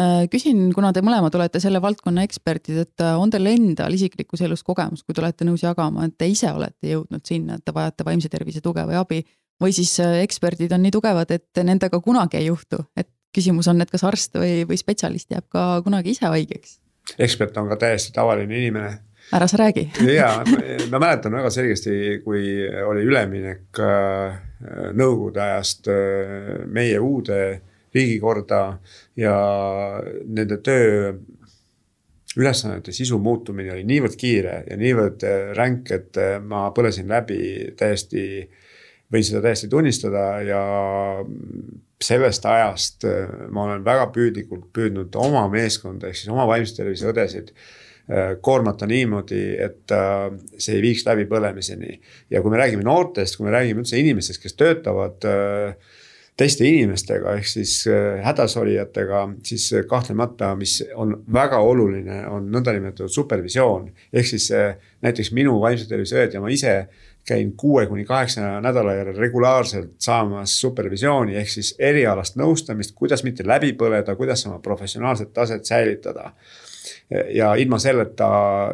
Äh, küsin, kuna te mõlemad olete selle valdkonna eksperdid, et on teil endal isiklikus elus kogemus, kui te olete nõus jagama, et te ise olete jõudnud sinna, et te vajate vaimse tervise tuge või abi? Või siis eksperdid on nii tugevad, et nendega kunagi ei juhtu, et küsimus on, et kas arst või, või spetsialist jääb ka kunagi ise haigeks ekspert on ka täiesti tavaline inimene. ära sa räägi ja ma mäletan väga selgesti, kui oli üleminek äh, nõukogude ajast äh, meie uude riigikorda ja nende töö ülesannete sisu muutumine oli niivõrd kiire ja niivõrd äh, ränk, et ma põlesin läbi täiesti, võin seda täiesti tunnistada ja sellest ajast äh, ma olen väga püüdlikult püüdnud oma meeskonda ehk siis oma vaimse tervise õdesid äh, koormata niimoodi, et äh, see ei viiks läbipõlemiseni. ja kui me räägime noortest, kui me räägime üldse inimestest, kes töötavad teiste inimestega ehk siis hädasolijatega, siis kahtlemata, mis on väga oluline, on nõndanimetatud supervisioon. ehk siis näiteks minu vaimse tervise õed ja ma ise käin kuue kuni kaheksa nädala järel regulaarselt saamas supervisiooni ehk siis erialast nõustamist, kuidas mitte läbi põleda, kuidas oma professionaalset taset säilitada. ja ilma selleta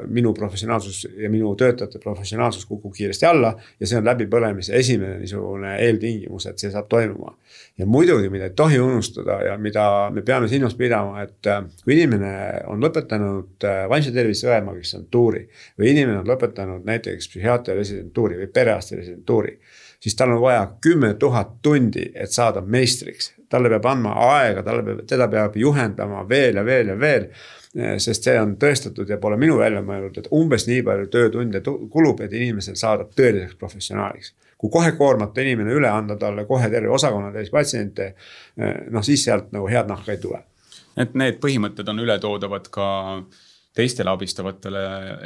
minu professionaalsus ja minu töötajate professionaalsus kukub kiiresti alla ja see on läbipõlemise esimene niisugune eeltingimus, et see saab toimuma. Ja muidugi, mida ei tohi unustada ja mida me peame silmas pidama, et äh, kui inimene on lõpetanud äh, vaimse tervise õe magistrantuuri või inimene on lõpetanud näiteks psühhiaatria residentuuri või perearsti residentuuri siis tal on vaja kümme tuhat tundi, et saada meistriks. talle peab andma aega, talle peab, teda peab juhendama veel ja veel ja veel Eh, sest see on tõestatud ja pole minu välja mõeldud, et umbes nii palju töötunde kulub, et inimesel saada tõeliseks professionaaliks. Kui kohe koormata inimene üle, anda talle kohe terve osakonna täis patsiente, eh, noh siis sealt nagu head nahka ei tule. et need põhimõtted on ületoodavad ka teistele abistavatele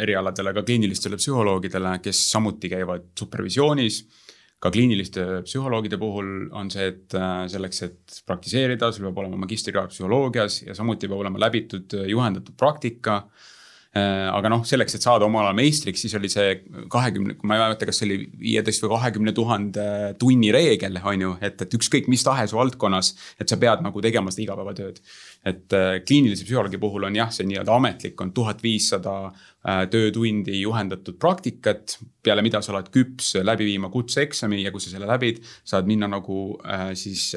erialadele, ka kliinilistele psühholoogidele, kes samuti käivad supervisioonis ka kliiniliste psühholoogide puhul on see, et äh, selleks, et praktiseerida, sul peab olema magistrikraad psühholoogias ja samuti peab olema läbitud juhendatud praktika. Äh, aga noh, selleks, et saada omal alal meistriks, siis oli see kahekümne, ma ei mäleta, kas see oli viieteist või kahekümne tuhande tunni reegel, on ju, et, et ükskõik mis tahes valdkonnas, et sa pead nagu tegema seda igapäevatööd et äh, kliinilise psühholoogi puhul on jah, see nii-öelda ametlik on tuhat viissada äh, töötundi juhendatud praktikat. peale mida sa oled küps läbi viima kutseeksami ja kui sa selle läbid, saad minna nagu äh, siis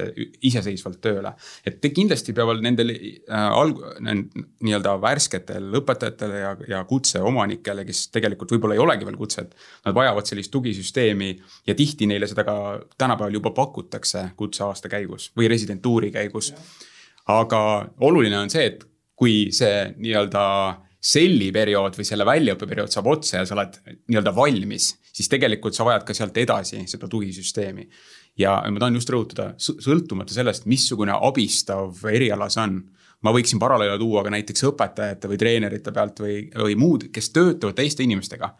iseseisvalt tööle. et kindlasti peavad nendel alg-, nii-öelda värsketel õpetajatel ja, ja kutseomanikele, kes tegelikult võib-olla ei olegi veel kutset. Nad vajavad sellist tugisüsteemi ja tihti neile seda ka tänapäeval juba pakutakse kutseaasta käigus või residentuuri käigus ja aga oluline on see, et kui see nii-öelda selliperiood või selle väljaõppeperiood saab otsa ja sa oled nii-öelda valmis, siis tegelikult sa vajad ka sealt edasi seda tugisüsteemi. ja ma tahan just rõhutada, sõltumata sellest, missugune abistav eriala see on. ma võiksin paralleele tuua ka näiteks õpetajate või treenerite pealt või, või muud, kes töötavad teiste inimestega.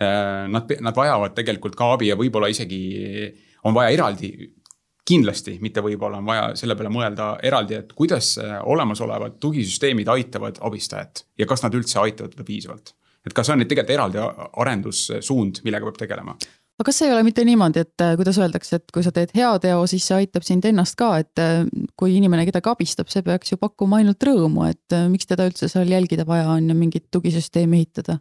Äh, nad, nad vajavad tegelikult ka abi ja võib-olla isegi on vaja eraldi kindlasti, mitte võib-olla on vaja selle peale mõelda eraldi, et kuidas olemasolevad tugisüsteemid aitavad abistajat ja kas nad üldse aitavad teda piisavalt. et kas on nüüd tegelikult eraldi arendussuund, millega peab tegelema? aga kas ei ole mitte niimoodi, et äh, kuidas öeldakse, et kui sa teed heateo, siis see aitab sind ennast ka, et äh, kui inimene kedagi abistab, see peaks ju pakkuma ainult rõõmu, et äh, miks teda üldse seal jälgida vaja on ja mingit tugisüsteemi ehitada?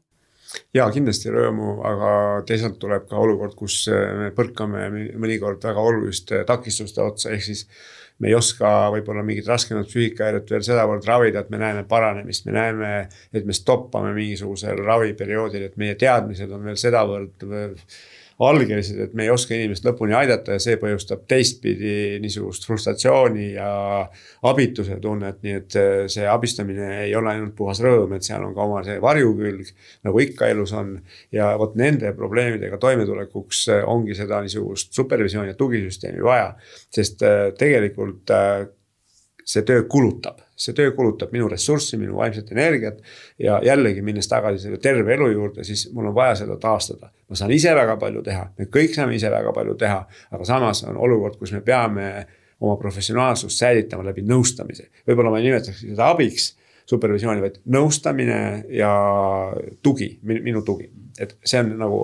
Ja kindlasti rõõmu, aga teisalt tuleb ka olukord, kus äh, me põrkame mõnikord väga oluliste takistuste otsa, ehk siis. me ei oska võib-olla mingit raskemat psüühikahäiret veel sedavõrd ravida, et me näeme paranemist, me näeme, et me stoppame mingisugusel raviperioodil, et meie teadmised on veel sedavõrd algeliselt, et me ei oska inimest lõpuni aidata ja see põhjustab teistpidi niisugust frustratsiooni ja abituse tunnet, nii et äh, see abistamine ei ole ainult puhas rõõm, et seal on ka oma see varjukülg, nagu ikka elus on. ja vot nende probleemidega toimetulekuks äh, ongi seda niisugust supervisiooni ja tugisüsteemi vaja, sest äh, tegelikult see töö kulutab see töö kulutab minu ressurssi, minu vaimset energiat. ja jällegi minnes tagasi selle terve elu juurde, siis mul on vaja seda taastada. ma saan ise väga palju teha, me kõik saame ise väga palju teha, aga samas on olukord, kus me peame oma professionaalsust säilitama läbi nõustamise. võib-olla ma ei nimetaks seda abiks, supervisiooni, vaid nõustamine ja tugi, minu tugi, et see on nagu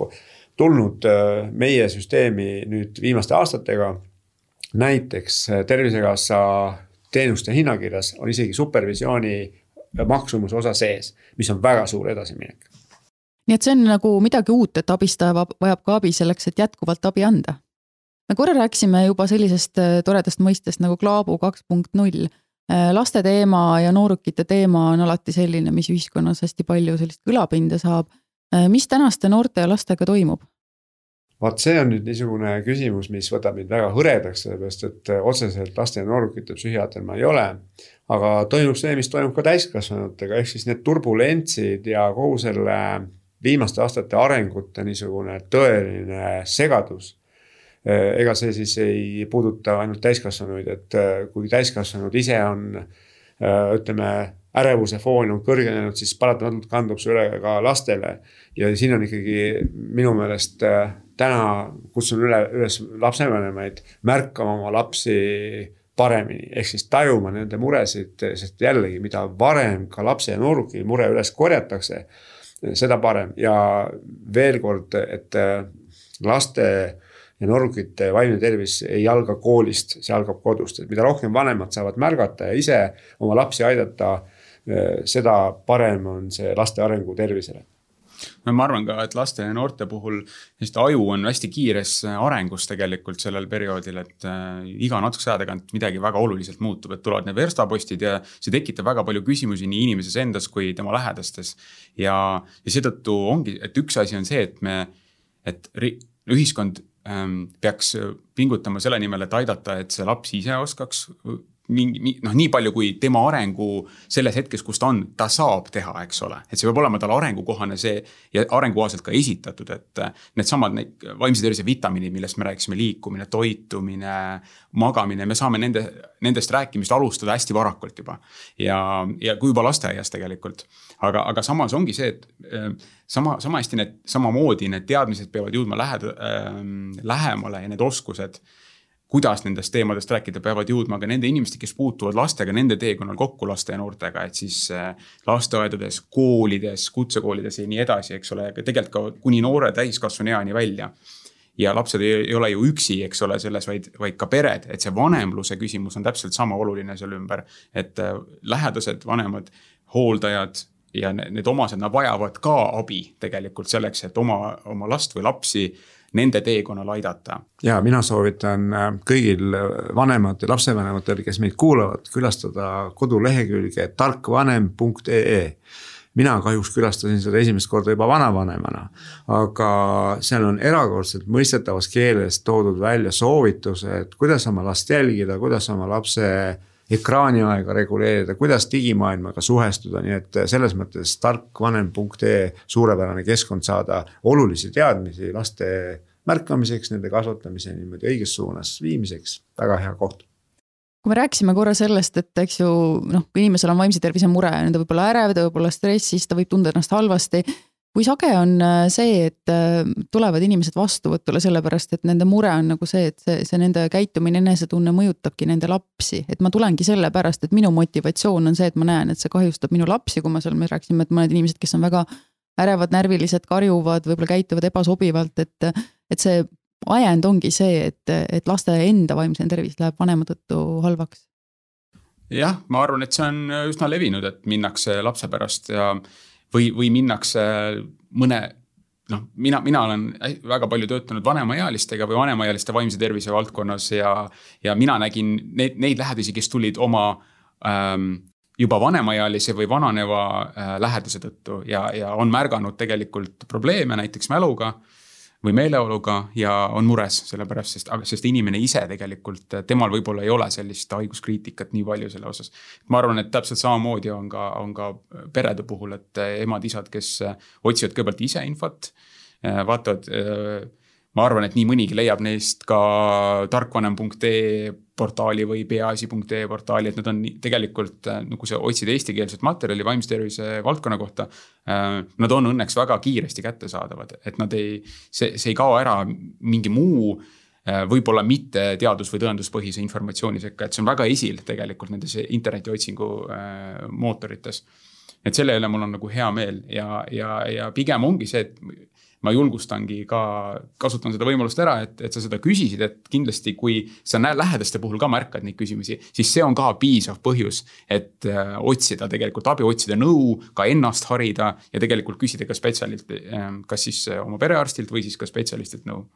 tulnud äh, meie süsteemi nüüd viimaste aastatega. näiteks äh, Tervisekassa teenuste hinnakirjas on isegi supervisiooni maksumuse osa sees, mis on väga suur edasiminek. nii et see on nagu midagi uut, et abistaja vajab ka abi selleks, et jätkuvalt abi anda. me korra rääkisime juba sellisest äh, toredast mõistest nagu Klaabu kaks punkt null. Äh, laste teema ja noorukite teema on alati selline, mis ühiskonnas hästi palju sellist kõlapinda saab. Äh, mis tänaste noorte ja lastega toimub? Vaat see on nüüd niisugune küsimus, mis võtab mind väga hõredaks, sellepärast et äh, otseselt laste ja noorukite psühhiaater ma ei ole. aga toimub see, mis toimub ka täiskasvanutega, ehk siis need turbulentsid ja kogu selle viimaste aastate arengute niisugune tõeline segadus. Äh, ega see siis ei puuduta ainult täiskasvanuid, et äh, kui täiskasvanud ise on ütleme ärevuse foon on kõrgenenud, siis paratamatult kandub see üle ka lastele. ja siin on ikkagi minu meelest täna kutsun üle, üles lapsevanemaid märkama oma lapsi paremini, ehk siis tajuma nende muresid, sest jällegi, mida varem ka lapse ja nooruki mure üles korjatakse, seda parem. Ja veel kord, et laste ja noorukite vaimne tervis ei alga koolist, see algab kodust, et mida rohkem vanemad saavad märgata ja ise oma lapsi aidata seda parem on see laste arengu tervisele no ma arvan ka, et laste ja noorte puhul sest aju on hästi kiires arengus tegelikult sellel perioodil, et äh, iga natukese aja tagant midagi väga oluliselt muutub, et tulevad need verstapostid ja see tekitab väga palju küsimusi nii inimeses endas kui tema lähedastes. ja, ja seetõttu ongi, et üks asi on see, et me, et ühiskond ähm, peaks pingutama selle nimel, et aidata, et see laps ise oskaks mingi noh, nii palju kui tema arengu selles hetkes, kus ta on, ta saab teha, eks ole. et see peab olema tal arengukohane see ja arengukohaselt ka esitatud, et needsamad need vaimse tervise vitamiinid, millest me rääkisime, liikumine, toitumine, magamine, me saame nende, nendest rääkimist alustada hästi varakult juba. ja, ja kui juba lasteaias tegelikult. aga, aga samas ongi see, et äh, sama, sama hästi need, samamoodi need teadmised peavad jõudma lähed- äh,, lähemale ja need oskused kuidas nendest teemadest rääkida, peavad jõudma ka nende inimesteni, kes puutuvad lastega nende teekonnal kokku laste ja noortega, et siis äh, lasteaedades, koolides, kutsekoolides ja nii edasi, eks ole, aga tegelikult ka kuni noore täiskasvanu eani välja. ja lapsed ei, ei ole ju üksi, eks ole, selles, vaid, vaid ka pered, et see vanemluse küsimus on täpselt sama oluline seal ümber. et äh, lähedased, vanemad, hooldajad ja need omased, nad vajavad ka abi tegelikult selleks, et oma, oma last või lapsi nende teekonnal aidata. ja mina soovitan äh, kõigil vanematel, lapsevanematel, kes meid kuulavad, külastada kodulehekülge tarkvanem.ee mina kahjuks külastasin seda esimest korda juba vanavanemana. aga seal on erakordselt mõistetavas keeles toodud välja soovitused, kuidas oma last jälgida, kuidas oma lapse ekraaniaega reguleerida, kuidas digimaailmaga suhestuda, nii et selles mõttes tarkvanem.ee suurepärane keskkond saada olulisi teadmisi laste märkamiseks, nende kasvatamise niimoodi õiges suunas viimiseks, väga hea koht. Kui me rääkisime korra sellest, et eks ju noh, kui inimesel on vaimse tervise mure, ta võib olla ärev, ta võib olla stressis, ta võib tunda ennast halvasti kui sage on äh, see, et äh, tulevad inimesed vastuvõtule sellepärast, et nende mure on nagu see, et see, see nende käitumine, enesetunne mõjutabki nende lapsi, et ma tulengi sellepärast, et minu motivatsioon on see, et ma näen, et see kahjustab minu lapsi, kui ma seal, me rääkisime, et mõned inimesed, kes on väga ärevad, närvilised, karjuvad, võib-olla käituvad ebasobivalt, et, et see ajend ongi see, et, et laste enda vaimne tervis läheb vanema tõttu halvaks. Jah, ma arvan, et see on üsna levinud, et minnakse lapse pärast ja või, või minnakse mõne noh, mina, mina olen väga palju töötanud vanemaealistega või vanemaealiste vaimse tervise valdkonnas ja, ja mina nägin neid, neid lähedasi, kes tulid oma ähm, juba vanemaealise või vananeva äh, lähedase tõttu ja, ja on märganud tegelikult probleeme näiteks mäluga. äh, või meeleoluga ja on mures sellepärast, sest, sest inimene ise tegelikult, temal võib-olla ei ole sellist haiguskriitikat nii palju selle osas. ma arvan, et täpselt samamoodi on ka, on ka perede puhul, et emad-isad, kes otsivad kõigepealt ise infot, vaatavad ma arvan, et nii mõnigi leiab neist ka tarkvanem.ee portaali või peaasi.ee portaali, et nad on tegelikult, no nagu kui sa otsid eestikeelset materjali vaimse tervise valdkonna kohta. Äh, nad on õnneks väga kiiresti kättesaadavad, et nad ei, see, see ei kao ära mingi muu äh, võib-olla mitte teadus- või tõenduspõhise informatsiooni sekka, et see on väga esil tegelikult nendes internetiotsingu äh, mootorites. et selle üle mul on nagu hea meel ja, ja, ja pigem ongi see, et ma julgustangi ka, kasutan seda võimalust ära, et, et sa seda küsisid, et kindlasti, kui sa näed lähedaste puhul ka märkad neid küsimusi, siis see on ka piisav põhjus, et äh, otsida tegelikult abi, otsida nõu, ka ennast harida ja tegelikult küsida ka spetsialilt äh,, kas siis äh, oma perearstilt või siis ka spetsialistilt nõu.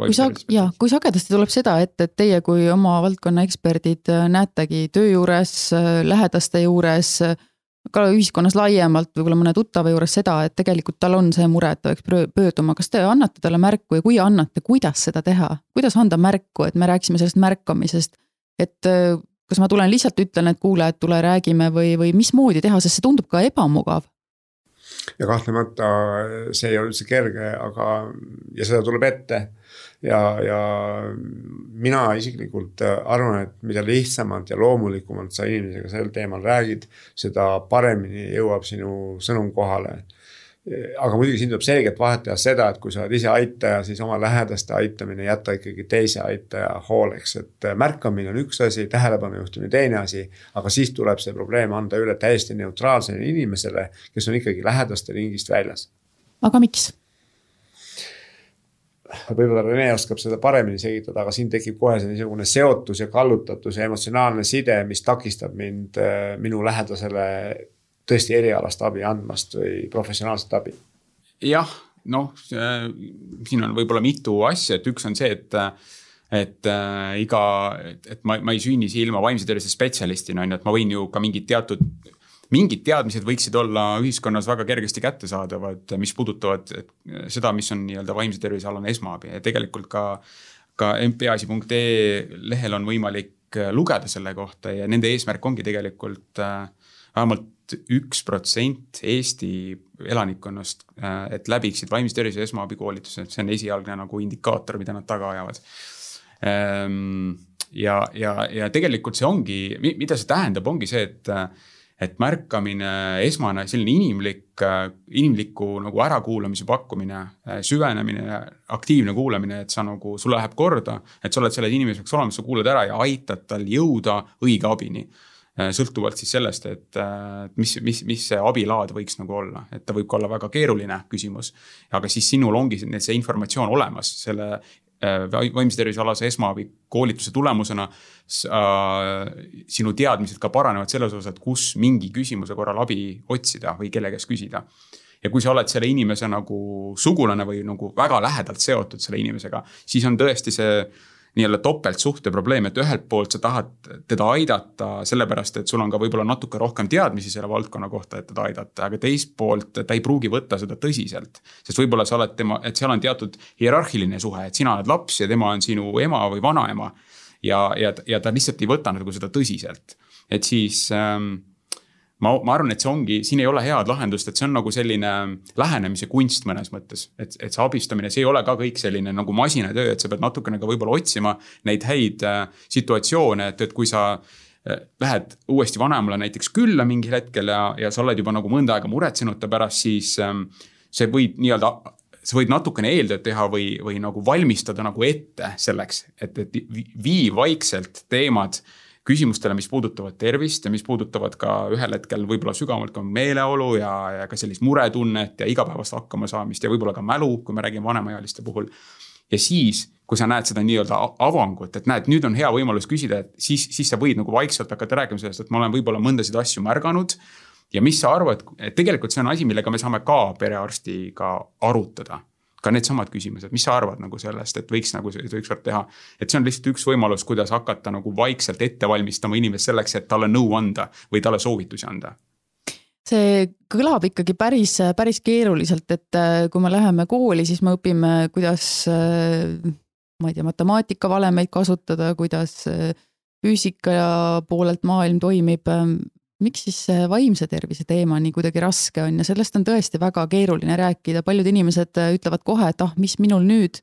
Kui sa, ja kui sagedasti tuleb seda ette, et teie kui oma valdkonna eksperdid äh, näetegi töö juures, äh, lähedaste juures äh, ka ühiskonnas laiemalt, võib-olla mõne tuttava juures seda, et tegelikult tal on see mure, et ta peaks pöörduma, kas te annate talle märku ja kui annate, kuidas seda teha, kuidas anda märku, et me rääkisime sellest märkamisest, et äh, kas ma tulen lihtsalt ütlen, et kuule, et tule räägime või, või mismoodi teha, sest see tundub ka ebamugav. Ja kahtlemata see ei ole üldse kerge, aga ja seda tuleb ette ja, ja mina isiklikult äh, arvan, et mida lihtsamalt ja loomulikumalt sa inimesega sel teemal räägid, seda paremini jõuab sinu sõnum kohale aga muidugi siin tuleb selgelt vahet teha seda, et kui sa oled ise aitaja, siis oma lähedaste aitamine jätta ikkagi teise aitaja hooleks, et äh, märkamine on üks asi, tähelepanu juhtimine teine asi. aga siis tuleb see probleem anda üle täiesti neutraalsele inimesele, kes on ikkagi lähedaste ringist väljas. aga miks? Võib-olla Rene oskab seda paremini selgitada, aga siin tekib kohe see niisugune seotus ja kallutatus ja emotsionaalne side, mis takistab mind äh, minu lähedasele tõesti erialast abi andmast või professionaalset abi? jah, noh, siin on võib-olla mitu asja, et üks on see, et et äh, iga, et ma, ma ei sünni siia ilma vaimse tervise spetsialistina on ju, et ma võin ju ka mingid teatud mingid teadmised võiksid olla ühiskonnas väga kergesti kättesaadavad, mis puudutavad seda, mis on nii-öelda vaimse tervise alane esmaabi. Ja tegelikult ka, ka mpeasi.ee lehel on võimalik äh, lugeda selle kohta ja nende eesmärk ongi tegelikult äh, vähemalt üks protsent Eesti elanikkonnast, et läbiksid vaimse tervise esmaabikoolitused, see on esialgne nagu indikaator, mida nad taga ajavad. Ehm, ja, ja, ja tegelikult see ongi, mida see tähendab, ongi see, et et märkamine, esmane selline inimlik, inimliku nagu ärakuulamise pakkumine, süvenemine, aktiivne kuulamine, et sa nagu, sul läheb korda, et sa oled selle inimeseks olemas, sa kuulad ära ja aitad tal jõuda õige abini sõltuvalt siis sellest, et mis, mis, mis see abilaad võiks nagu olla, et ta võib ka olla väga keeruline küsimus. aga siis sinul ongi see informatsioon olemas selle vaimse tervise alase esmaabi koolituse tulemusena äh, sinu teadmised ka paranevad selles osas, et kus mingi küsimuse korral abi otsida või kelle käest küsida. ja kui sa oled selle inimese nagu sugulane või nagu väga lähedalt seotud selle inimesega, siis on tõesti see nii-öelda topeltsuhte probleem, et ühelt poolt sa tahad teda aidata sellepärast, et sul on ka võib-olla natuke rohkem teadmisi selle valdkonna kohta, et teda aidata, aga teist poolt ta ei pruugi võtta seda tõsiselt. sest võib-olla sa oled tema, et seal on teatud hierarhiline suhe, et sina oled laps ja tema on sinu ema või vanaema. ja, ja, ja ta lihtsalt ei võta nagu seda tõsiselt, et siis ähm, ma, ma arvan, et see ongi, siin ei ole head lahendust, et see on nagu selline lähenemise kunst mõnes mõttes. et, et see abistamine, see ei ole ka kõik selline nagu masinatöö, et sa pead natukene ka võib-olla otsima neid häid äh, situatsioone, et, et kui sa äh, lähed uuesti vanaemale näiteks külla mingil hetkel ja, ja sa oled juba nagu mõnda aega muretsenud ta pärast, siis ähm, see võib nii-öelda sa võid natukene eeltööd teha või, või nagu valmistada nagu ette selleks, et, et vii vaikselt teemad äh, küsimustele, mis puudutavad tervist ja mis puudutavad ka ühel hetkel võib-olla sügavamalt ka meeleolu ja, ja ka sellist muretunnet ja igapäevast hakkamasaamist ja võib-olla ka mälu, kui me räägime vanemaealiste puhul. ja siis, kui sa näed seda nii-öelda avangut, et näed, nüüd on hea võimalus küsida, et siis, siis sa võid nagu vaikselt hakata rääkima sellest, et ma olen võib-olla mõndasid asju märganud ja mis sa arvad, et tegelikult see on asi, millega me saame ka perearstiga arutada ka needsamad küsimused, mis sa arvad nagu sellest, et võiks nagu seda ükskord teha. et see on lihtsalt üks võimalus, kuidas hakata nagu vaikselt ette valmistama inimest selleks, et talle nõu anda või talle soovitusi anda see kõlab ikkagi päris, päris keeruliselt, et äh, kui me läheme kooli, siis me õpime, kuidas äh, ma ei tea, matemaatikavalemeid kasutada, kuidas äh, füüsika poolelt maailm toimib miks siis see vaimse tervise teema nii kuidagi raske on ja sellest on tõesti väga keeruline rääkida, paljud inimesed äh, ütlevad kohe, et ah, mis minul nüüd.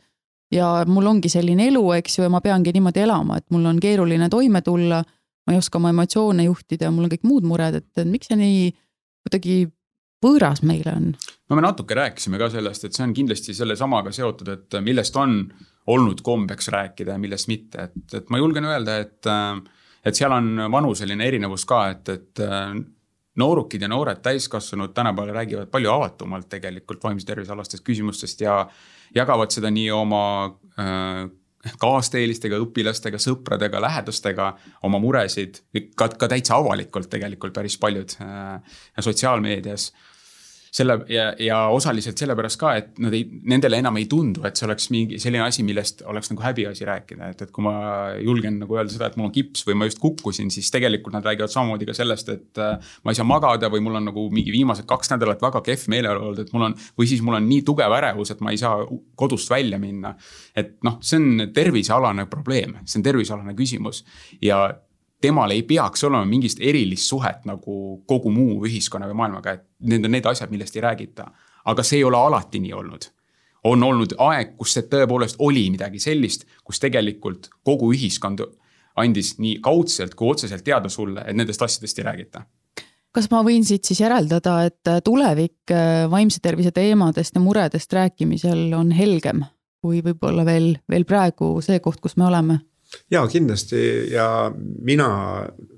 ja mul ongi selline elu, eks ju, ja ma peangi niimoodi elama, et mul on keeruline toime tulla. ma ei oska oma emotsioone juhtida ja mul on kõik muud mured, et miks see nii kuidagi võõras meile on? no me natuke rääkisime ka sellest, et see on kindlasti sellesamaga seotud, et millest on olnud kombeks rääkida ja millest mitte, et, et ma julgen öelda, et äh, et seal on vanuseline erinevus ka, et, et äh, noorukid ja noored täiskasvanud tänapäeval räägivad palju avatumalt tegelikult vaimse tervise alastest küsimustest ja jagavad seda nii oma äh, kaasteelistega, õpilastega, sõpradega, lähedastega, oma muresid, ka, ka täitsa avalikult tegelikult päris paljud äh, sotsiaalmeedias selle ja, ja osaliselt sellepärast ka, et nad ei, nendele enam ei tundu, et see oleks mingi selline asi, millest oleks nagu häbiasi rääkida, et, et kui ma julgen nagu öelda seda, et mul on kips või ma just kukkusin, siis tegelikult nad räägivad samamoodi ka sellest, et äh, ma ei saa magada või mul on nagu mingi viimased kaks nädalat väga kehv meeleolu et mul on, või siis mul on nii tugev ärevus, et ma ei saa kodust välja minna. et noh, see on tervisealane probleem, see on tervisealane küsimus ja temal ei peaks olema mingist erilist suhet nagu kogu muu ühiskonna või maailmaga, et need on need asjad, millest ei räägita. aga see ei ole alati nii olnud. on olnud aeg, kus see tõepoolest oli midagi sellist, kus tegelikult kogu ühiskond andis nii kaudselt kui otseselt teada sulle, et nendest asjadest ei räägita kas ma võin siit siis järeldada, et tulevik äh, vaimse tervise teemadest ja muredest rääkimisel on helgem kui võib-olla veel, veel praegu see koht, kus me oleme? Ja kindlasti ja mina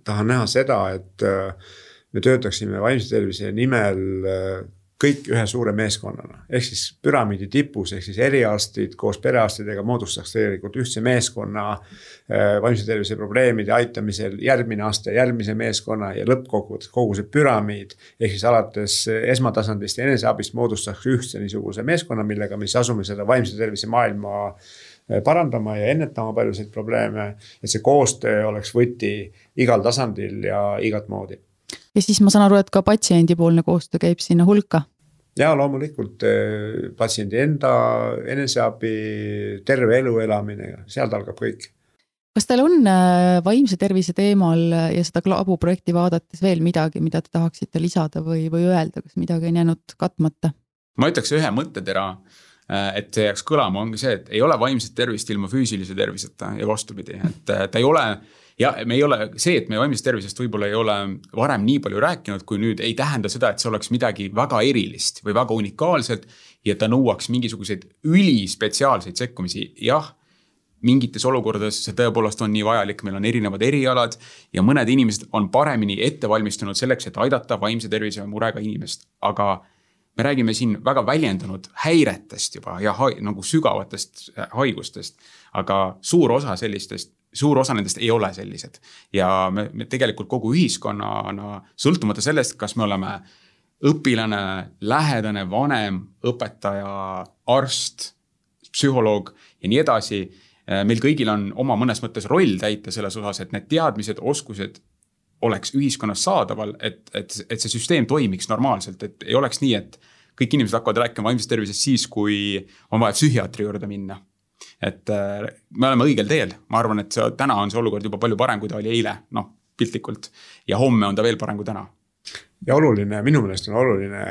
tahan näha seda, et äh, me töötaksime vaimse tervise nimel äh, kõik ühe suure meeskonnana, ehk siis püramiidi tipus, ehk siis eriarstid koos perearstidega moodustaks tegelikult ühtse meeskonna äh, vaimse tervise probleemide aitamisel, järgmine aste järgmise meeskonna ja lõppkokkuvõttes kogu see püramiid. ehk siis alates esmatasandist ja eneseabist moodustaks ühtse niisuguse meeskonna, millega me siis asume seda vaimse tervise maailma äh, parandama ja ennetama paljusid probleeme. et see koostöö oleks võti igal tasandil ja igat moodi ja siis ma saan aru, et ka patsiendipoolne koostöö käib sinna hulka ja loomulikult eh, patsiendi enda eneseabi, terve elu elamine, sealt algab kõik. kas teil on eh, vaimse tervise teemal ja seda Klaabu projekti vaadates veel midagi, mida te tahaksite lisada või, või öelda, kas midagi on jäänud katmata? ma ütleks ühe mõttetera, et see jääks kõlama, ongi see, et ei ole vaimset tervist ilma füüsilise terviseta ja vastupidi, et ta ei ole ja me ei ole, see, et me vaimsest tervisest võib-olla ei ole varem nii palju rääkinud, kui nüüd ei tähenda seda, et see oleks midagi väga erilist või väga unikaalset. ja ta nõuaks mingisuguseid ülispetsiaalseid sekkumisi, jah mingites olukordades see tõepoolest on nii vajalik, meil on erinevad erialad ja mõned inimesed on paremini ette valmistunud selleks, et aidata vaimse tervise murega inimest, aga me räägime siin väga väljendunud häiretest juba ja ha nagu sügavatest haigustest, aga suur osa sellistest suur osa nendest ei ole sellised. ja me, me tegelikult kogu ühiskonnana, sõltumata sellest, kas me oleme õpilane, lähedane, vanem, õpetaja, arst, psühholoog ja nii edasi. Eh, meil kõigil on oma mõnes mõttes roll täita selles osas, et need teadmised, oskused oleks ühiskonnas saadaval, et, et, et see süsteem toimiks normaalselt, et ei oleks nii, et kõik inimesed hakkavad rääkima vaimsest tervisest siis, kui on vaja psühhiaatri juurde minna. et äh, me oleme õigel teel, ma arvan, et see, täna on see olukord juba palju parem, kui ta oli eile, noh piltlikult. ja homme on ta veel parem kui täna ja oluline, minu meelest on oluline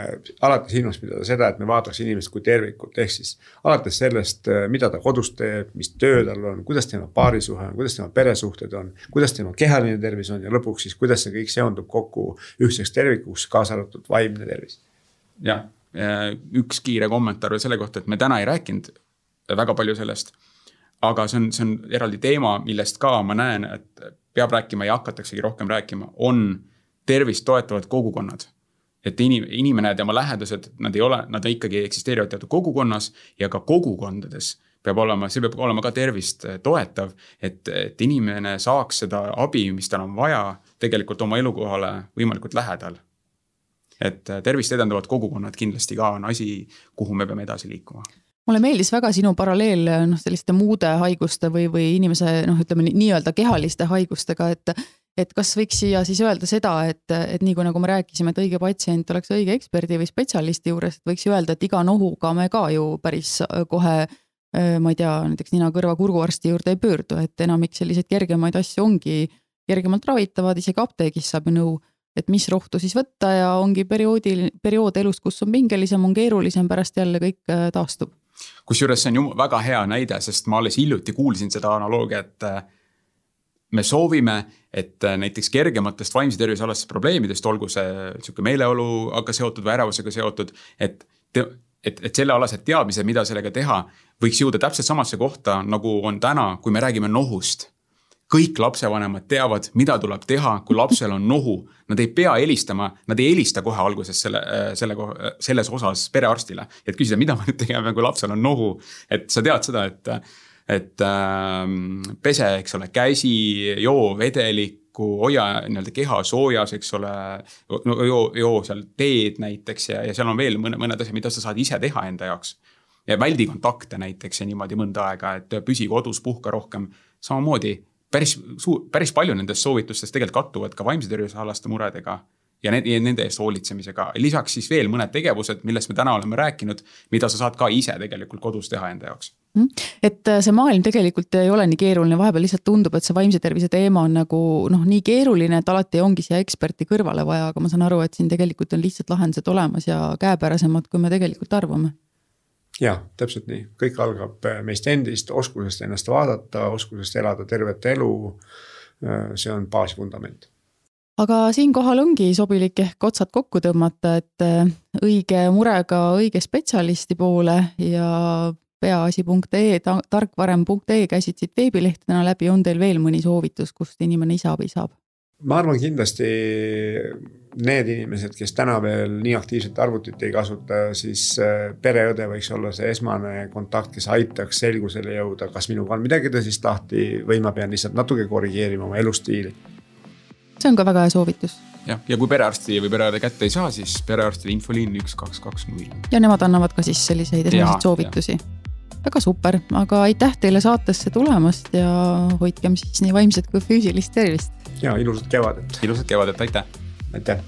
alati silmas pidada seda, et me vaataks inimest kui tervikut, ehk siis alates sellest, äh, mida ta kodus teeb, mis töö tal on, kuidas tema paarisuhe on, kuidas tema peresuhted on. kuidas tema kehaline tervis on ja lõpuks siis, kuidas see kõik seondub kokku ühtseks tervikuks, kaasa arvatud vaimne tervis. jah, üks kiire kommentaar veel selle kohta, et me täna ei rääkinud väga palju sellest. aga see on, see on eraldi teema, millest ka ma näen, et peab rääkima ja hakataksegi rohkem rääkima, on tervist toetavad kogukonnad et inim-, inimene ja tema lähedased, nad ei ole, nad ikkagi eksisteerivad teatud kogukonnas ja ka kogukondades peab olema, see peab olema ka tervist toetav. et, et inimene saaks seda abi, mis tal on vaja, tegelikult oma elukohale võimalikult lähedal. et tervist edendavad kogukonnad kindlasti ka on asi, kuhu me peame edasi liikuma mulle meeldis väga sinu paralleel noh, selliste muude haiguste või, või inimese noh, ütleme nii-öelda kehaliste haigustega, et et kas võiks siia siis öelda seda, et, et nii kui nagu me rääkisime, et õige patsient oleks õige eksperdi või spetsialisti juures, et võiks ju öelda, et iga nohuga me ka ju päris kohe ma ei tea, näiteks nina-kõrva-kurguarsti juurde ei pöördu, et enamik selliseid kergemaid asju ongi kergemalt ravitavad, isegi apteegis saab ju nõu, et mis rohtu siis võtta ja ongi perioodil, periood elus, kus on pingelisem, on keerulisem, pärast jälle kõik taastub kusjuures see on ju väga hea näide, sest ma alles hiljuti kuulsin seda analoogiat. Äh, me soovime, et äh, näiteks kergematest vaimse tervise alastest probleemidest, olgu see sihuke meeleoluga seotud või ärevusega seotud, et et, et sellealased teadmised, mida sellega teha, võiks jõuda täpselt samasse kohta, nagu on täna, kui me räägime nohust kõik lapsevanemad teavad, mida tuleb teha, kui lapsel on nohu. Nad ei pea helistama, nad ei helista kohe alguses selle, selle, selles osas perearstile. et küsida, mida ma nüüd tegema kui lapsel on nohu. et sa tead seda, et, et äh, pese, eks ole, käsi, joo vedelikku, hoia nii-öelda keha soojas, eks ole. no joo, joo seal teed näiteks ja, ja seal on veel mõned, mõned asjad, mida sa saad ise teha enda jaoks. ja väldi kontakte näiteks ja niimoodi mõnda aega, et püsi kodus, puhka rohkem. samamoodi päris suur, päris palju nendest soovitustest tegelikult kattuvad ka vaimse tervise alaste muredega ja need, nende eest hoolitsemisega. lisaks siis veel mõned tegevused, millest me täna oleme rääkinud, mida sa saad ka ise tegelikult kodus teha enda jaoks. Mhm. et äh, see maailm tegelikult ei ole nii keeruline, vahepeal lihtsalt tundub, et see vaimse tervise teema on nagu noh, nii keeruline, et alati ongi siia eksperti kõrvale vaja, aga ma saan aru, et siin tegelikult on lihtsad lahendused olemas ja käepärasemad, kui me tegelikult arvame jah, täpselt nii, kõik algab äh, meist endist, oskusest ennast vaadata, oskusest elada tervet elu. Äh, see on baasvundament. aga siinkohal ongi sobilik ehk otsad kokku tõmmata, et äh, õige murega õige spetsialisti poole ja peaasi.ee, tarkvarem.ee käisid siit veebilehtedena läbi, on teil veel mõni soovitus, kust inimene ise abi saab? Ma arvan kindlasti need inimesed, kes täna veel nii aktiivselt arvutit ei kasuta, siis äh, pereõde võiks olla see esmane kontakt, kes aitaks selgusele jõuda, kas minuga on midagi tõsist lahti või ma pean lihtsalt natuke korrigeerima oma elustiili. see on ka väga hea soovitus jah, ja kui perearsti või pereõde kätte ei saa, siis perearstide infoliin üks, kaks, kaks, null. ja nemad annavad ka siis selliseid esimesed soovitusi. väga super, aga aitäh teile saatesse tulemast ja hoidkem siis nii vaimset kui füüsilist tervist. Ja ilusat kevadet. ilusat kevadet, aitäh. aitäh